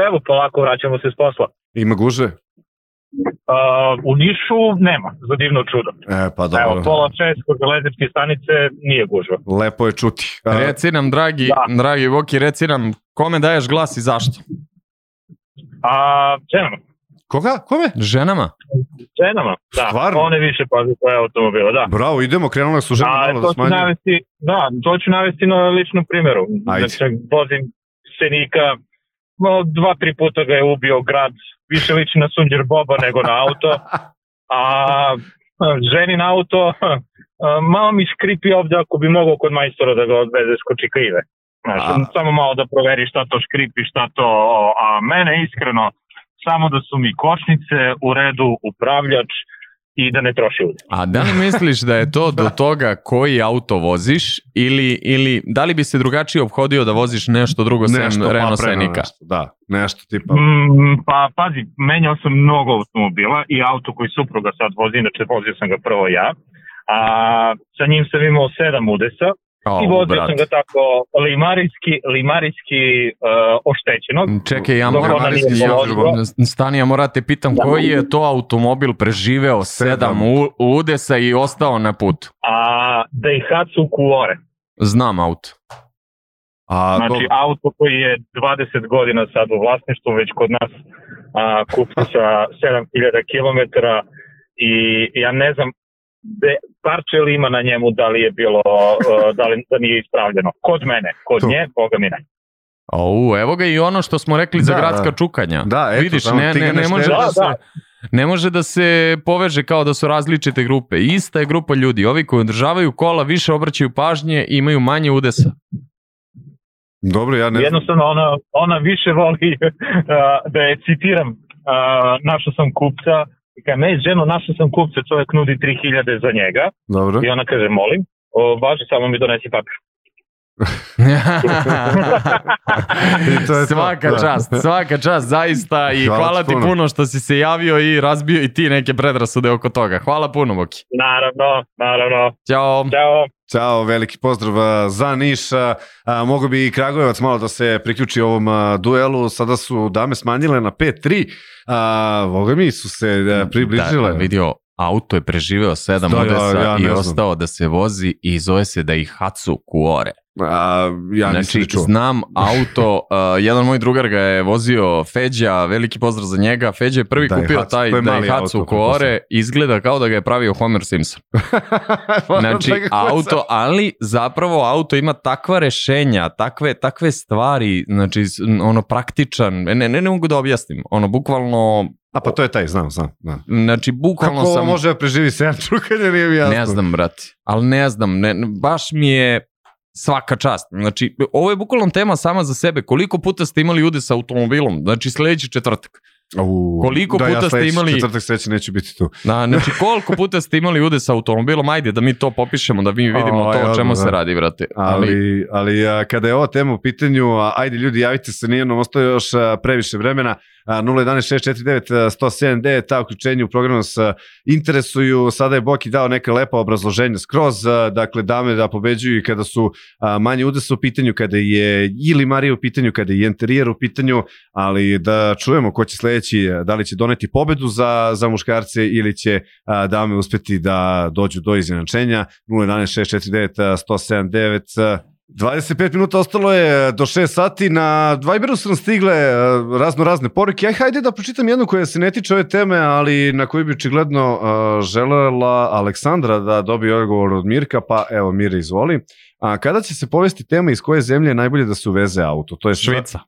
Evo, polako vraćamo se s posla. Ima guže? Uh, u Nišu nema, za divno čudo. E, pa dobro. Evo, pola šest kod železničke stanice nije gužva. Lepo je čuti. Uh, reci nam, dragi, da. dragi Voki, reci nam, kome daješ glas i zašto? A, ženama. Koga? Kome? Ženama. Ženama, da. Stvarno? One više pazi svoje automobile, da. Bravo, idemo, krenule su žene malo da smanjuju. Navesti, da, to ću navesti na ličnom primjeru. Ajde. Znači, vozim senika, dva, tri puta ga je ubio grad više liči na Sunđer Boba nego na auto, a ženi na auto malo mi škripi ovde ako bi mogao kod majstora da ga odveze skoči krive. Znaš, samo malo da proveri šta to škripi, šta to, a mene iskreno, samo da su mi kočnice u redu, upravljač, i da ne troši ulje. A da li misliš da je to do da. toga koji auto voziš ili, ili da li bi se drugačije obhodio da voziš nešto drugo nešto, sem Renault pa Senika? Nešto, da, nešto tipa. Mm, pa pazi, menjao sam mnogo automobila i auto koji supruga sad vozi, inače vozio sam ga prvo ja. A, sa njim sam imao sedam udesa, Oh, I vozio sam ga tako limarijski, limarijski uh, oštećenog. Čekaj, ja moram stani, ja morate da pitam da, koji je to automobil preživeo sedam udesa i ostao na putu? A Daihatsu Kuore. Znam auto. A, znači do... auto koji je 20 godina sad u vlasništvu, već kod nas a, kupci sa 7000 km i ja ne znam de, par čelima na njemu da li je bilo, e, da li da nije ispravljeno. Kod mene, kod to. nje, boga mi ne. Au, evo ga i ono što smo rekli da, za gradska da. čukanja. Da, eto, Vidiš, ne, ne, ne može da, da, se, da. ne može da se poveže kao da su različite grupe. Ista je grupa ljudi. Ovi koji održavaju kola više obraćaju pažnje i imaju manje udesa. Dobro, ja ne... Jednostavno, ona, ona više voli uh, da je citiram. Uh, našao sam kupca I kaže, me ženo, našao sam kupca, čovjek nudi 3000 za njega. Dobro. I ona kaže, molim, o, važi, samo mi donesi papir. I to je svaka to, da. čast, svaka čast, zaista i hvala, hvala ti puno. puno što si se javio i razbio i ti neke predrasude oko toga. Hvala puno, Boki. Naravno, naravno. Ćao. Ćao. Ćao, veliki pozdrav za Niš. Mogu bi i Kragujevac malo da se priključi ovom duelu. Sada su dame smanjile na 5-3. A, Boga mi su se približile. Da, vidio, auto je preživeo sedam da, udesa ja, ja i ostao da se vozi i zove se da ih Hatsu Kuore. A, ja znači, čuo. znam auto, uh, jedan moj drugar ga je vozio Feđa, veliki pozdrav za njega. Feđa je prvi daj kupio Hatsu, taj Daihatsu Kore, izgleda kao da ga je pravio Homer Simpson. znači, da auto, ali zapravo auto ima takva rešenja, takve, takve stvari, znači, ono, praktičan, ne, ne, ne mogu da objasnim, ono, bukvalno A pa to je taj, znam, znam. znam. Da. Znači, bukvalno Kako sam... Kako može da preživi 7 čukanja, nije mi jasno. Ne znam, brati. Ali ne znam, ne, baš mi je svaka čast. Znači, ovo je bukvalno tema sama za sebe. Koliko puta ste imali ljude sa automobilom? Znači, sledeći četvrtak. U, koliko da, puta ja sledeći, ste imali... četvrtak sreće neću biti tu. Da, znači koliko puta ste imali ude sa automobilom, ajde da mi to popišemo, da mi vidimo o, to o čemu da. se radi, brate Ali, ali, ali a, kada je ova tema u pitanju, a, ajde ljudi, javite se, nije ostaje još a, previše vremena, 011-649-1079, ta uključenja u programu nas interesuju. Sada je Boki dao neka lepa obrazloženja skroz, dakle dame da pobeđuju i kada su manje udese u pitanju, kada je ili Marija u pitanju, kada je interijer u pitanju, ali da čujemo ko će sledeći sledeći, e, da li će doneti pobedu za, za muškarce ili će a, dame uspeti da dođu do izjednačenja 011 649 179 25 minuta ostalo je e, do 6 sati, na Viberu su nam stigle e, razno razne poruke. Aj, hajde da pročitam jednu koja se ne tiče ove teme, ali na koju bi očigledno uh, želela Aleksandra da dobije odgovor od Mirka, pa evo Mira izvoli. A kada će se povesti tema iz koje zemlje je najbolje da se uveze auto? To je Švica.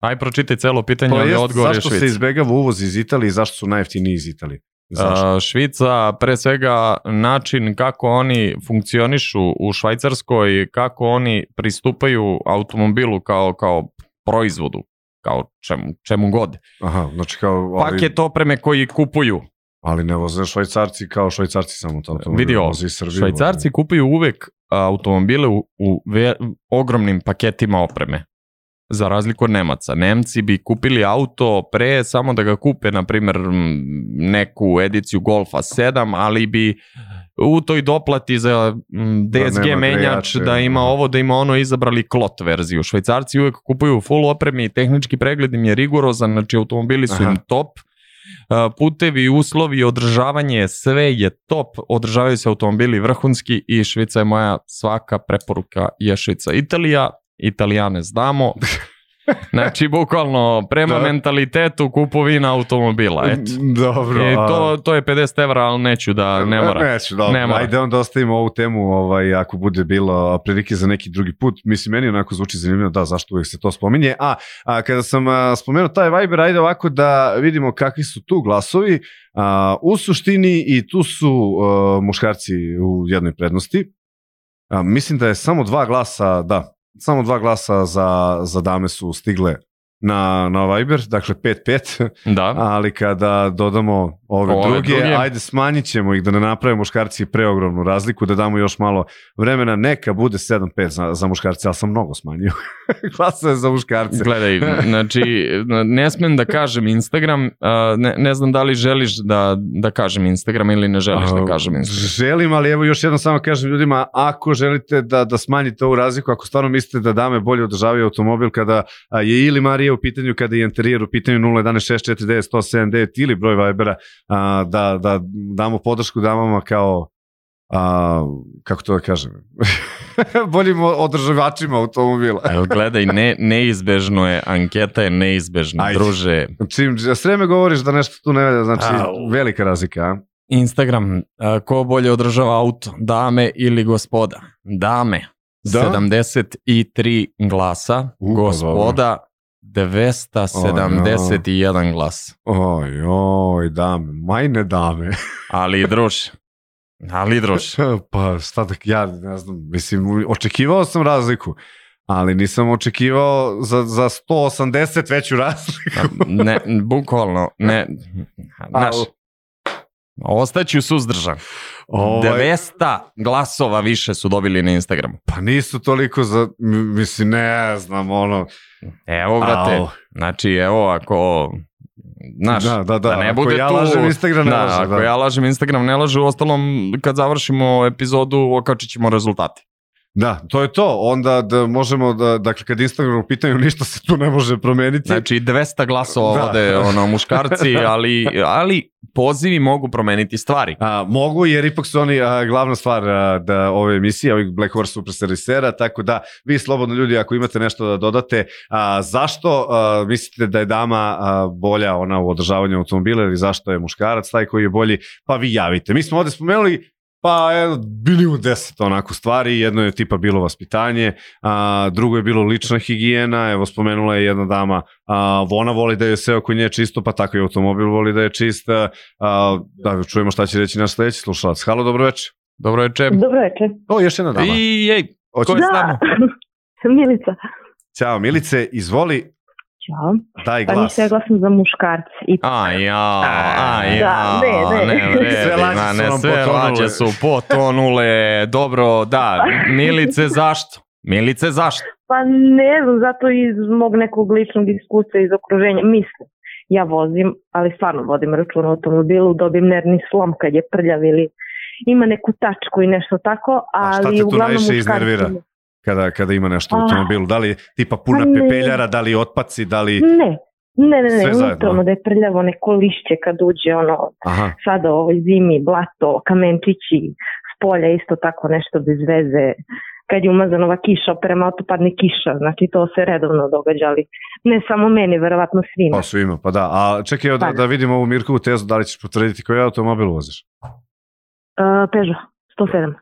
Aj pročitaj celo pitanje, pa ali odgovor je Zašto se izbegava uvoz iz Italije i zašto su najjeftiniji iz Italije? Uh, Švica, pre svega način kako oni funkcionišu u Švajcarskoj, kako oni pristupaju automobilu kao, kao proizvodu, kao čemu, čemu god. Aha, znači kao... Ali... Paket opreme koji kupuju. Ali ne voze švajcarci kao švajcarci samo to automobile. Vidi ovo, švajcarci kupuju uvek automobile u, u ver, ogromnim paketima opreme za razliku od Nemaca. Nemci bi kupili auto pre samo da ga kupe, na primjer, neku ediciju Golfa 7, ali bi u toj doplati za DSG da menjač, da ima da. ovo, da ima ono, izabrali klot verziju. Švajcarci uvek kupuju full opremi tehnički pregled im je rigorozan, znači automobili su Aha. im top. Putevi, uslovi, održavanje, sve je top. Održavaju se automobili vrhunski i Švica je moja svaka preporuka je Švica. Italija, Italijane znamo. Znači, bukvalno, prema da. mentalitetu kupovina automobila, eto. Dobro. I to, to je 50 evra, ali neću da, ne mora. Neću, dobro. Ne mora. Ajde onda ostavimo ovu temu, ovaj, ako bude bilo prilike za neki drugi put. Mislim, meni onako zvuči zanimljivo, da, zašto uvijek se to spominje. A, a kada sam a, spomenuo taj Viber, ajde ovako da vidimo kakvi su tu glasovi. A, u suštini i tu su a, muškarci u jednoj prednosti. A, mislim da je samo dva glasa, da, samo dva glasa za, za dame su stigle na, na Viber, dakle 5-5, da. ali kada dodamo ove, ove druge, druge, ajde smanjit ćemo ih da ne napravimo muškarci preogromnu razliku, da damo još malo vremena, neka bude 7-5 za, za muškarce, ali sam mnogo smanjio. Glasa za muškarce. Gledaj, znači, ne smem da kažem Instagram, ne, ne znam da li želiš da, da kažem Instagram ili ne želiš da kažem Instagram. Želim, ali evo još jednom samo kažem ljudima, ako želite da, da smanjite ovu razliku, ako stvarno mislite da dame bolje održavaju automobil kada je ili Marija je u pitanju, kada je interijer u pitanju 011649179 ili broj Vibera, a, da, da damo podršku damama kao a, kako to da kažem, boljim održavačima automobila. Evo gledaj, ne, neizbežno je, anketa je neizbežna, Ajde. druže. Čim, sve me govoriš da nešto tu ne vede, znači Au. velika razlika, Instagram, a, ko bolje održava auto, dame ili gospoda? Dame, da? 73 glasa, Upa, gospoda, 271 glas. Oj, oj, dame, majne dame. ali druže, ali druže. pa šta tako, ja ne znam, mislim, očekivao sam razliku, ali nisam očekivao za, za 180 veću razliku. Pa, ne, bukvalno, ne, znaš, Ostaću suzdržan. Ovaj... 200 glasova više su dobili na Instagramu. Pa nisu toliko za, mislim, ne znam, ono... Evo, brate, Au. znači, evo, ako Znaš, da, da, da, da ne ako bude ja tu... lažem Instagram ne da, laže. Ako da. ja lažem Instagram ne laže, u ostalom kad završimo epizodu okačit ćemo rezultate. Da, to je to. Onda da možemo da, dakle, kad Instagram u pitanju ništa se tu ne može promeniti. Znači 200 glasova da. ovde, ono, muškarci, ali, ali pozivi mogu promeniti stvari. A, mogu, jer ipak su oni a, glavna stvar a, da ove emisije, ovih Black Horse Super Servisera, tako da vi slobodno ljudi, ako imate nešto da dodate, a, zašto a, mislite da je dama a, bolja ona u održavanju automobila ili zašto je muškarac taj koji je bolji, pa vi javite. Mi smo ovde spomenuli Pa, evo, bilijun deset onako stvari, jedno je tipa bilo vaspitanje, a, drugo je bilo lična higijena, evo spomenula je jedna dama, a, ona voli da je sve oko nje čisto, pa tako i automobil voli da je čist, a, da čujemo šta će reći naš sledeći slušalac. Halo, dobro Dobro dobroveče. Dobroveče. Dobroveče. O, još jedna dama. I, ej, ko je da. s nama? Milica. Ćao Milice, izvoli, Ja. Taj pa glas. Pa nisam ja glasam za muškarce. Ipak. A ja, a da, ja. Da, ne, ne. ne vredi, sve lađe su, ne, sve Lađe su potonule. Dobro, da. Milice, zašto? Milice, zašto? Pa ne znam, zato iz mog nekog ličnog iskustva iz okruženja. Mislim, ja vozim, ali stvarno vodim račun o automobilu, dobijem nervni slom kad je prljav ili ima neku tačku i nešto tako, ali a šta te tu uglavnom najviše iznervira? kada, kada ima nešto u automobilu? Da li tipa puna pa ne, pepeljara, da li otpaci, da li... Ne, ne, ne, ne, neutralno da je prljavo neko lišće kad uđe ono Aha. sada ovoj zimi, blato, kamenčići, s polja isto tako nešto bez veze, kad je umazana ova kiša, prema otopadne kiša, znači to se redovno događa, ali ne samo meni, verovatno svima. Pa svima, pa da. A čekaj, da, da vidimo ovu Mirkovu tezu, da li ćeš potvrditi koji automobil voziš? Uh, Peugeot, 107.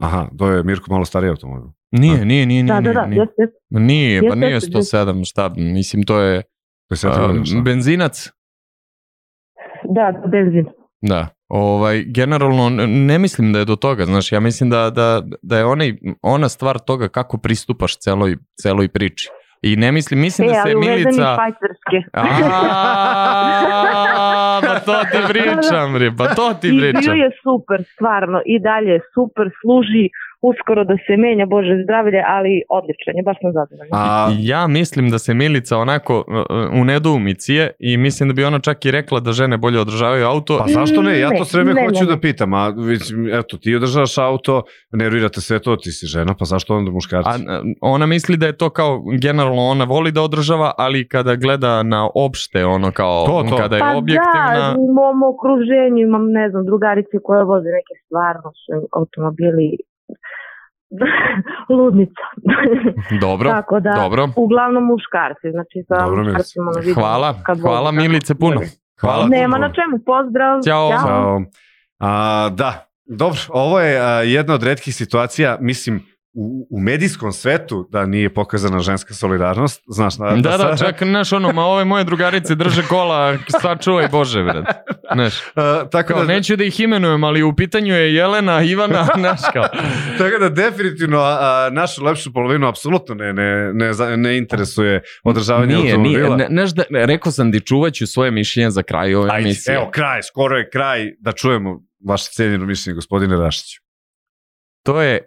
Aha, to je Mirko malo stariji automobil. Nije, da. nije, nije, nije. Da, da, da, nije. Jest, jest. Nije, pa nije 107, šta, mislim, to je... To je benzinac? Da, da, benzin. Da, ovaj, generalno ne mislim da je do toga, znaš, ja mislim da, da, da je onaj, ona stvar toga kako pristupaš celoj, celoj priči. I ne mislim, mislim e, da se Milica... A, pa to ti da, pričam, bre, pa to ti pričam. I bio je super, stvarno, i dalje super, služi, uskoro da se menja, Bože zdravlje, ali odličan je, baš sam zadovoljna. A ja mislim da se Milica onako uh, uh, u nedoumici je i mislim da bi ona čak i rekla da žene bolje održavaju auto. Pa zašto ne? Ja to sve vreme hoću ne. da pitam. A, eto, ti održavaš auto, nervirate sve to, ti si žena, pa zašto onda muškarci? A, ona misli da je to kao, generalno ona voli da održava, ali kada gleda na opšte, ono kao, to, to. kada je pa objektivna... Pa da, u mom okruženju imam, ne znam, drugarice koje voze neke stvarno su automobili ludnica. Dobro, Tako da, dobro. Uglavnom muškarci, znači sa dobro, muškarcima. Ono hvala, hvala volim, Milice puno. Hvala. Nema puno. na čemu, pozdrav. Ćao. Ćao. Ćao. A, da, dobro, ovo je a, jedna od redkih situacija, mislim, u, u medijskom svetu da nije pokazana ženska solidarnost, znaš... Na, da, da, da, čak, znaš, ono, ma ove moje drugarice drže kola, sačuvaj Bože, vred. Znaš, uh, tako kao, da, neću da ih imenujem, ali u pitanju je Jelena, Ivana, znaš, kao. tako da, definitivno, a, našu lepšu polovinu apsolutno ne, ne, ne, ne interesuje održavanje nije, automobila. Nije, nije, znaš, da, rekao sam da čuvaću svoje mišljenje za kraj ove Ajde, emisije. Evo, kraj, skoro je kraj, da čujemo vaše cijeljeno mišljenje, gospodine Rašiću. To je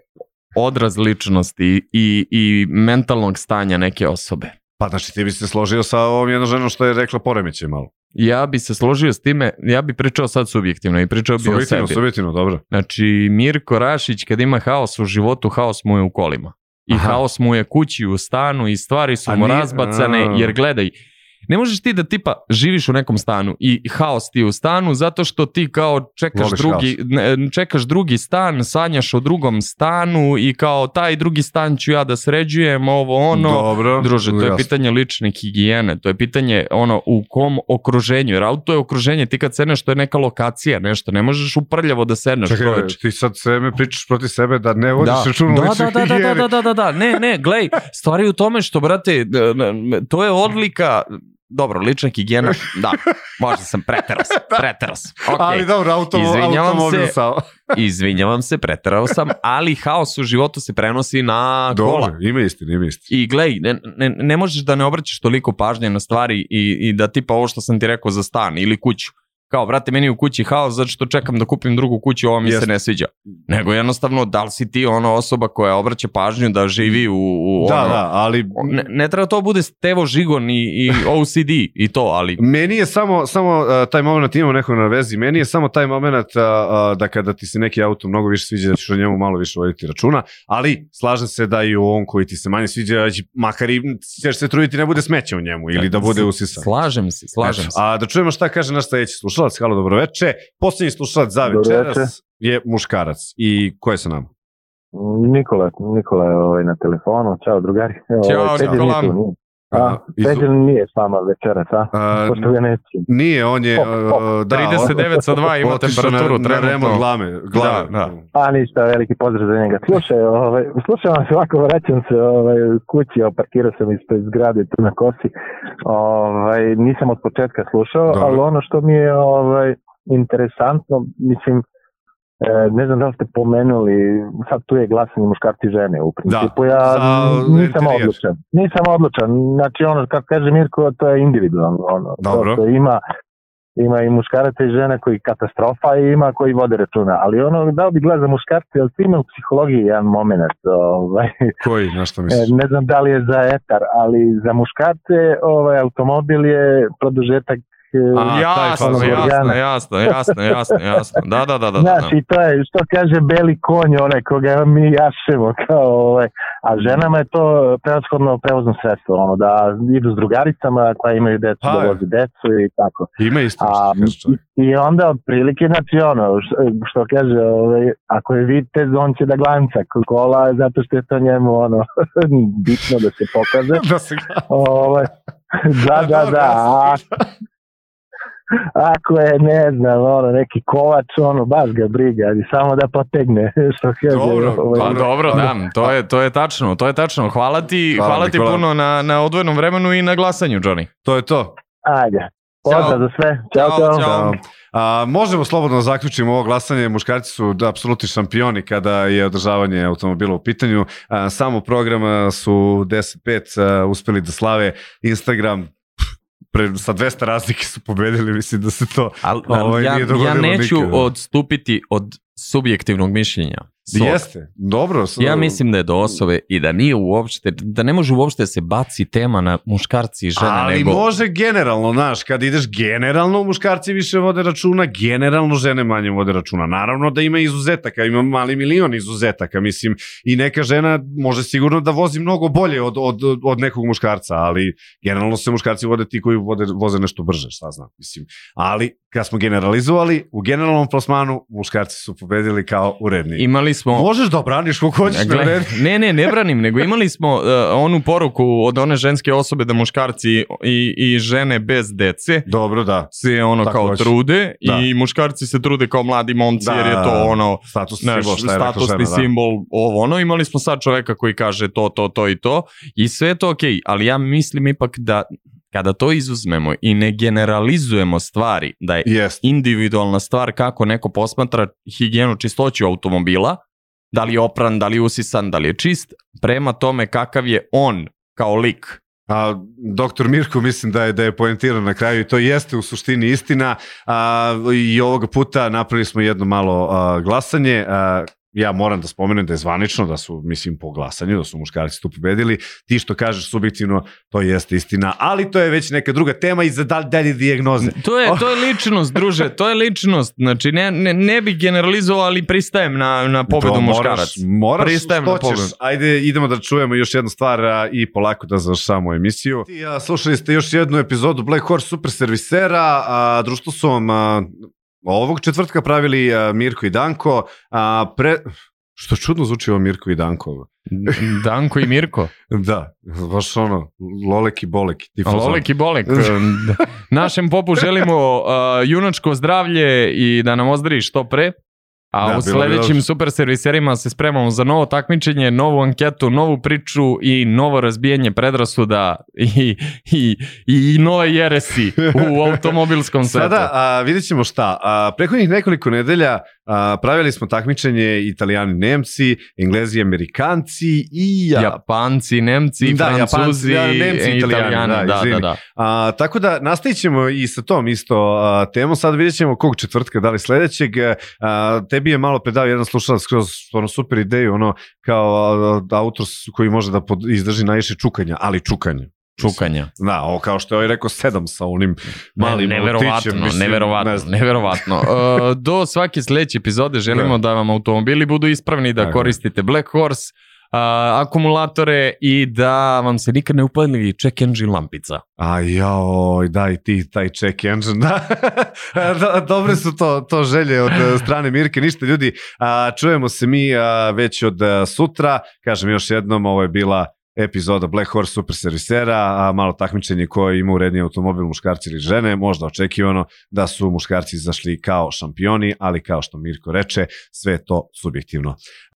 odraz ličnosti i, i mentalnog stanja neke osobe. Pa znači ti bi se složio sa ovom jednom ženom što je rekla poremeće malo. Ja bi se složio s time, ja bi pričao sad subjektivno i pričao bi o sebi. Subjektivno, subjektivno, dobro. Znači Mirko Rašić kad ima haos u životu, haos mu je u kolima. I Aha. haos mu je kući u stanu i stvari su mu razbacane, jer gledaj, Ne možeš ti da tipa živiš u nekom stanu i haos ti u stanu zato što ti kao čekaš Voliš drugi ne, čekaš drugi stan, sanjaš o drugom stanu i kao taj drugi stan ću ja da sređujem ovo ono. Dobro, Druže, to je pitanje lične higijene, to je pitanje ono u kom okruženju, jer auto je okruženje, ti kad sedneš to je neka lokacija, nešto, ne možeš uprljavo da seneš. Čekaj, čoveč. ti sad sebe pričaš protiv sebe da ne vodiš da. račun da, da, da, da, da, da, da, da, da, ne, ne, glej, stvari u tome što, brate, da, da, to je odlika Dobro, lična higijena, da, možda sam preterao sam, da. preterao sam. Okay. Ali dobro, auto, izvinjavam automobil se, sam. izvinjavam se, preterao sam, ali haos u životu se prenosi na dobro, kola. Dobro, ima istina, ima istina. I glej, ne, ne, ne možeš da ne obraćaš toliko pažnje na stvari i, i da tipa ovo što sam ti rekao za stan ili kuću kao, brate, meni u kući haos zato što čekam da kupim drugu kuću, ovo mi Jeste. se ne sviđa. Nego jednostavno, da li si ti ona osoba koja obraća pažnju da živi u, u da, ono... Da, ali... Ne, ne treba to bude Stevo Žigon i, i OCD i to, ali... Meni je samo, samo uh, taj moment, imamo nekog na vezi, meni je samo taj moment uh, uh, da kada ti se neki auto mnogo više sviđa, da ćeš o njemu malo više voditi računa, ali slažem se da i u ovom koji ti se manje sviđa, da će, makar i ćeš se truditi da ne bude smeće u njemu ili da bude usisan. Slažem se, slažem se. A da čujemo šta kaže naš sledeći slušalac slušalac, halo, dobroveče. Poslednji slušalac za večeras je muškarac. I ko je sa nama? Nikola, Nikola je ovaj na telefonu. Ćao, drugari. Ćao, ovaj, Nikola. A, izu... nije s nama večeras, a? a Pošto ga neću. Nije, on je... Op, op. Da, 39 da, sa 2 ima temperaturu. Na, na glame. glame. Da, da. A ništa, veliki pozdrav za njega. Slušaj, ovaj, slušaj vas ovako, vraćam se ovaj, kući, parkirao sam ispred zgrade tu na kosi. Ovaj, nisam od početka slušao, Dobre. ali ono što mi je ovaj, interesantno, mislim, E, ne znam da li ste pomenuli, sad tu je glasanje muškarci i žene u principu, da, ja nisam interijer. odlučan. Nisam odlučan, znači ono kako kaže Mirko, to je individualno. Ono, Dobro. To, to ima, ima i muškaraca i žene koji katastrofa i ima koji vode računa, ali ono dao bi gleda za muškarce, ali ima u psihologiji jedan moment. Ovaj, koji, na što misliš? E, ne znam da li je za etar, ali za muškarce ovaj, automobil je produžetak Znači, a, jasno, ono, jasno, jasno, jasno, jasno, jasno, Da, da, da, da. Znaš, da, da. i znači, to je, što kaže beli konj, onaj koga mi jašemo, kao, ovaj, a ženama je to preoshodno prevozno sredstvo, ono, da idu s drugaricama, koja imaju decu, ha, pa da vozi decu i tako. Ima isto a, I onda, prilike, znači, ono, što, što kaže, ovaj, ako je vidite, on će da glanca kola, zato što je to njemu, ono, bitno da se pokaže. da se glanca. Ovaj, da, da, da. da, da, da ako je, ne znam, ono, neki kovač, ono, baš ga briga, ali samo da potegne, što kaže. Dobro, ovaj, pa, dobro, da, to je, to je tačno, to je tačno. Hvala ti, hvala, hvala ti Nikola. puno na, na odvojenom vremenu i na glasanju, Johnny. To je to. Ajde. Pozdrav za sve. Ćao, ćao. ćao. A, možemo slobodno da zaključimo ovo glasanje. Muškarci su da, apsolutni šampioni kada je održavanje automobila u pitanju. A, samo programa su 10.5 uspeli da slave Instagram pre, sa 200 razlike su pobedili, mislim da se to al, ovaj, ja, nije dogodilo Ja neću nikada. Da. odstupiti od subjektivnog mišljenja. Sok. Jeste, dobro. S... Ja mislim da je do osove i da nije uopšte, da ne može uopšte da se baci tema na muškarci i žene. Ali nego... može generalno, znaš, kad ideš generalno, muškarci više vode računa, generalno žene manje vode računa. Naravno da ima izuzetaka, ima mali milion izuzetaka, mislim, i neka žena može sigurno da vozi mnogo bolje od, od, od nekog muškarca, ali generalno se muškarci vode ti koji vode, voze nešto brže, šta znam, mislim. Ali, kad smo generalizovali, u generalnom plasmanu muškarci su pobedili kao uredni. Imali smo... Možeš da obraniš ko hoćeš na vreme. Ne, ne, ne branim, nego imali smo uh, onu poruku od one ženske osobe da muškarci i, i žene bez dece Dobro, da. se ono Tako kao hoće. trude da. i muškarci se trude kao mladi momci da, jer je to ono statusni naš, simbol, šta je statusni žena, da. simbol da. ovo ono. Imali smo sad čoveka koji kaže to, to, to i to i sve to okej, okay, ali ja mislim ipak da kada to izuzmemo i ne generalizujemo stvari, da je yes. individualna stvar kako neko posmatra higijenu čistoću automobila, da li je opran, da li je usisan, da li je čist, prema tome kakav je on kao lik. A, doktor Mirko mislim da je da je poentiran na kraju i to jeste u suštini istina. A, I ovoga puta napravili smo jedno malo a, glasanje. A, ja moram da spomenem da je zvanično da su, mislim, po glasanju, da su muškarci tu pobedili. Ti što kažeš subjektivno, to jeste istina, ali to je već neka druga tema i za dal dalje dijagnoze. To je, to je oh. ličnost, druže, to je ličnost. Znači, ne, ne, ne bih generalizovao, ali pristajem na, na pobedu to muškarac. Moraš, pristajem što na pobedu. Ćeš. Ajde, idemo da čujemo još jednu stvar a, i polako da završamo emisiju. Ti, a, slušali ste još jednu epizodu Black Horse Super Servisera, a, društvo su vam a, Ovog četvrtka pravili uh, Mirko i Danko, a uh, pre... Što čudno zvuči ovo Mirko i Danko. Danko i Mirko? da, baš ono, lolek i bolek. Lolek i bolek. E, našem popu želimo uh, junačko zdravlje i da nam ozdriš što pre. A da, u sledećim super serviserima se spremamo za novo takmičenje, novu anketu, novu priču i novo razbijanje predrasuda i, i, i, i nove jeresi u automobilskom svetu. Sada a, vidjet ćemo šta. A, prehodnih nekoliko nedelja A, pravili smo takmičenje Italijani, Nemci, Englezi, Amerikanci i ja... Japanci, Nemci, da, Francuzi, Japanci, ja, da, Nemci, Italijani. Italijani da, da, izvini. da, da. A, tako da nastavićemo i sa tom isto temom. Sad videćemo kog četvrtka, da li sledećeg. A, tebi je malo predao jedan slušalac kroz ono super ideju, ono kao autor koji može da pod, izdrži najviše čukanja, ali čukanje čukanja. Da, ovo kao što je rekao sedam sa onim malim ne, neverovatno, otićem, neverovatno, ne neverovatno. E, do svake sledeće epizode želimo da, da vam automobili budu ispravni, da Tako. koristite Black Horse, a, e, akumulatore i da vam se nikad ne upali check engine lampica. A joj, da ti taj check engine, da. dobre su to, to želje od strane Mirke, ništa ljudi, a, čujemo se mi a, već od sutra, kažem još jednom, ovo je bila epizoda Black Horse Super Servisera, a malo takmičenje koje ima uredniji automobil muškarci ili žene, možda očekivano da su muškarci izašli kao šampioni, ali kao što Mirko reče, sve to subjektivno.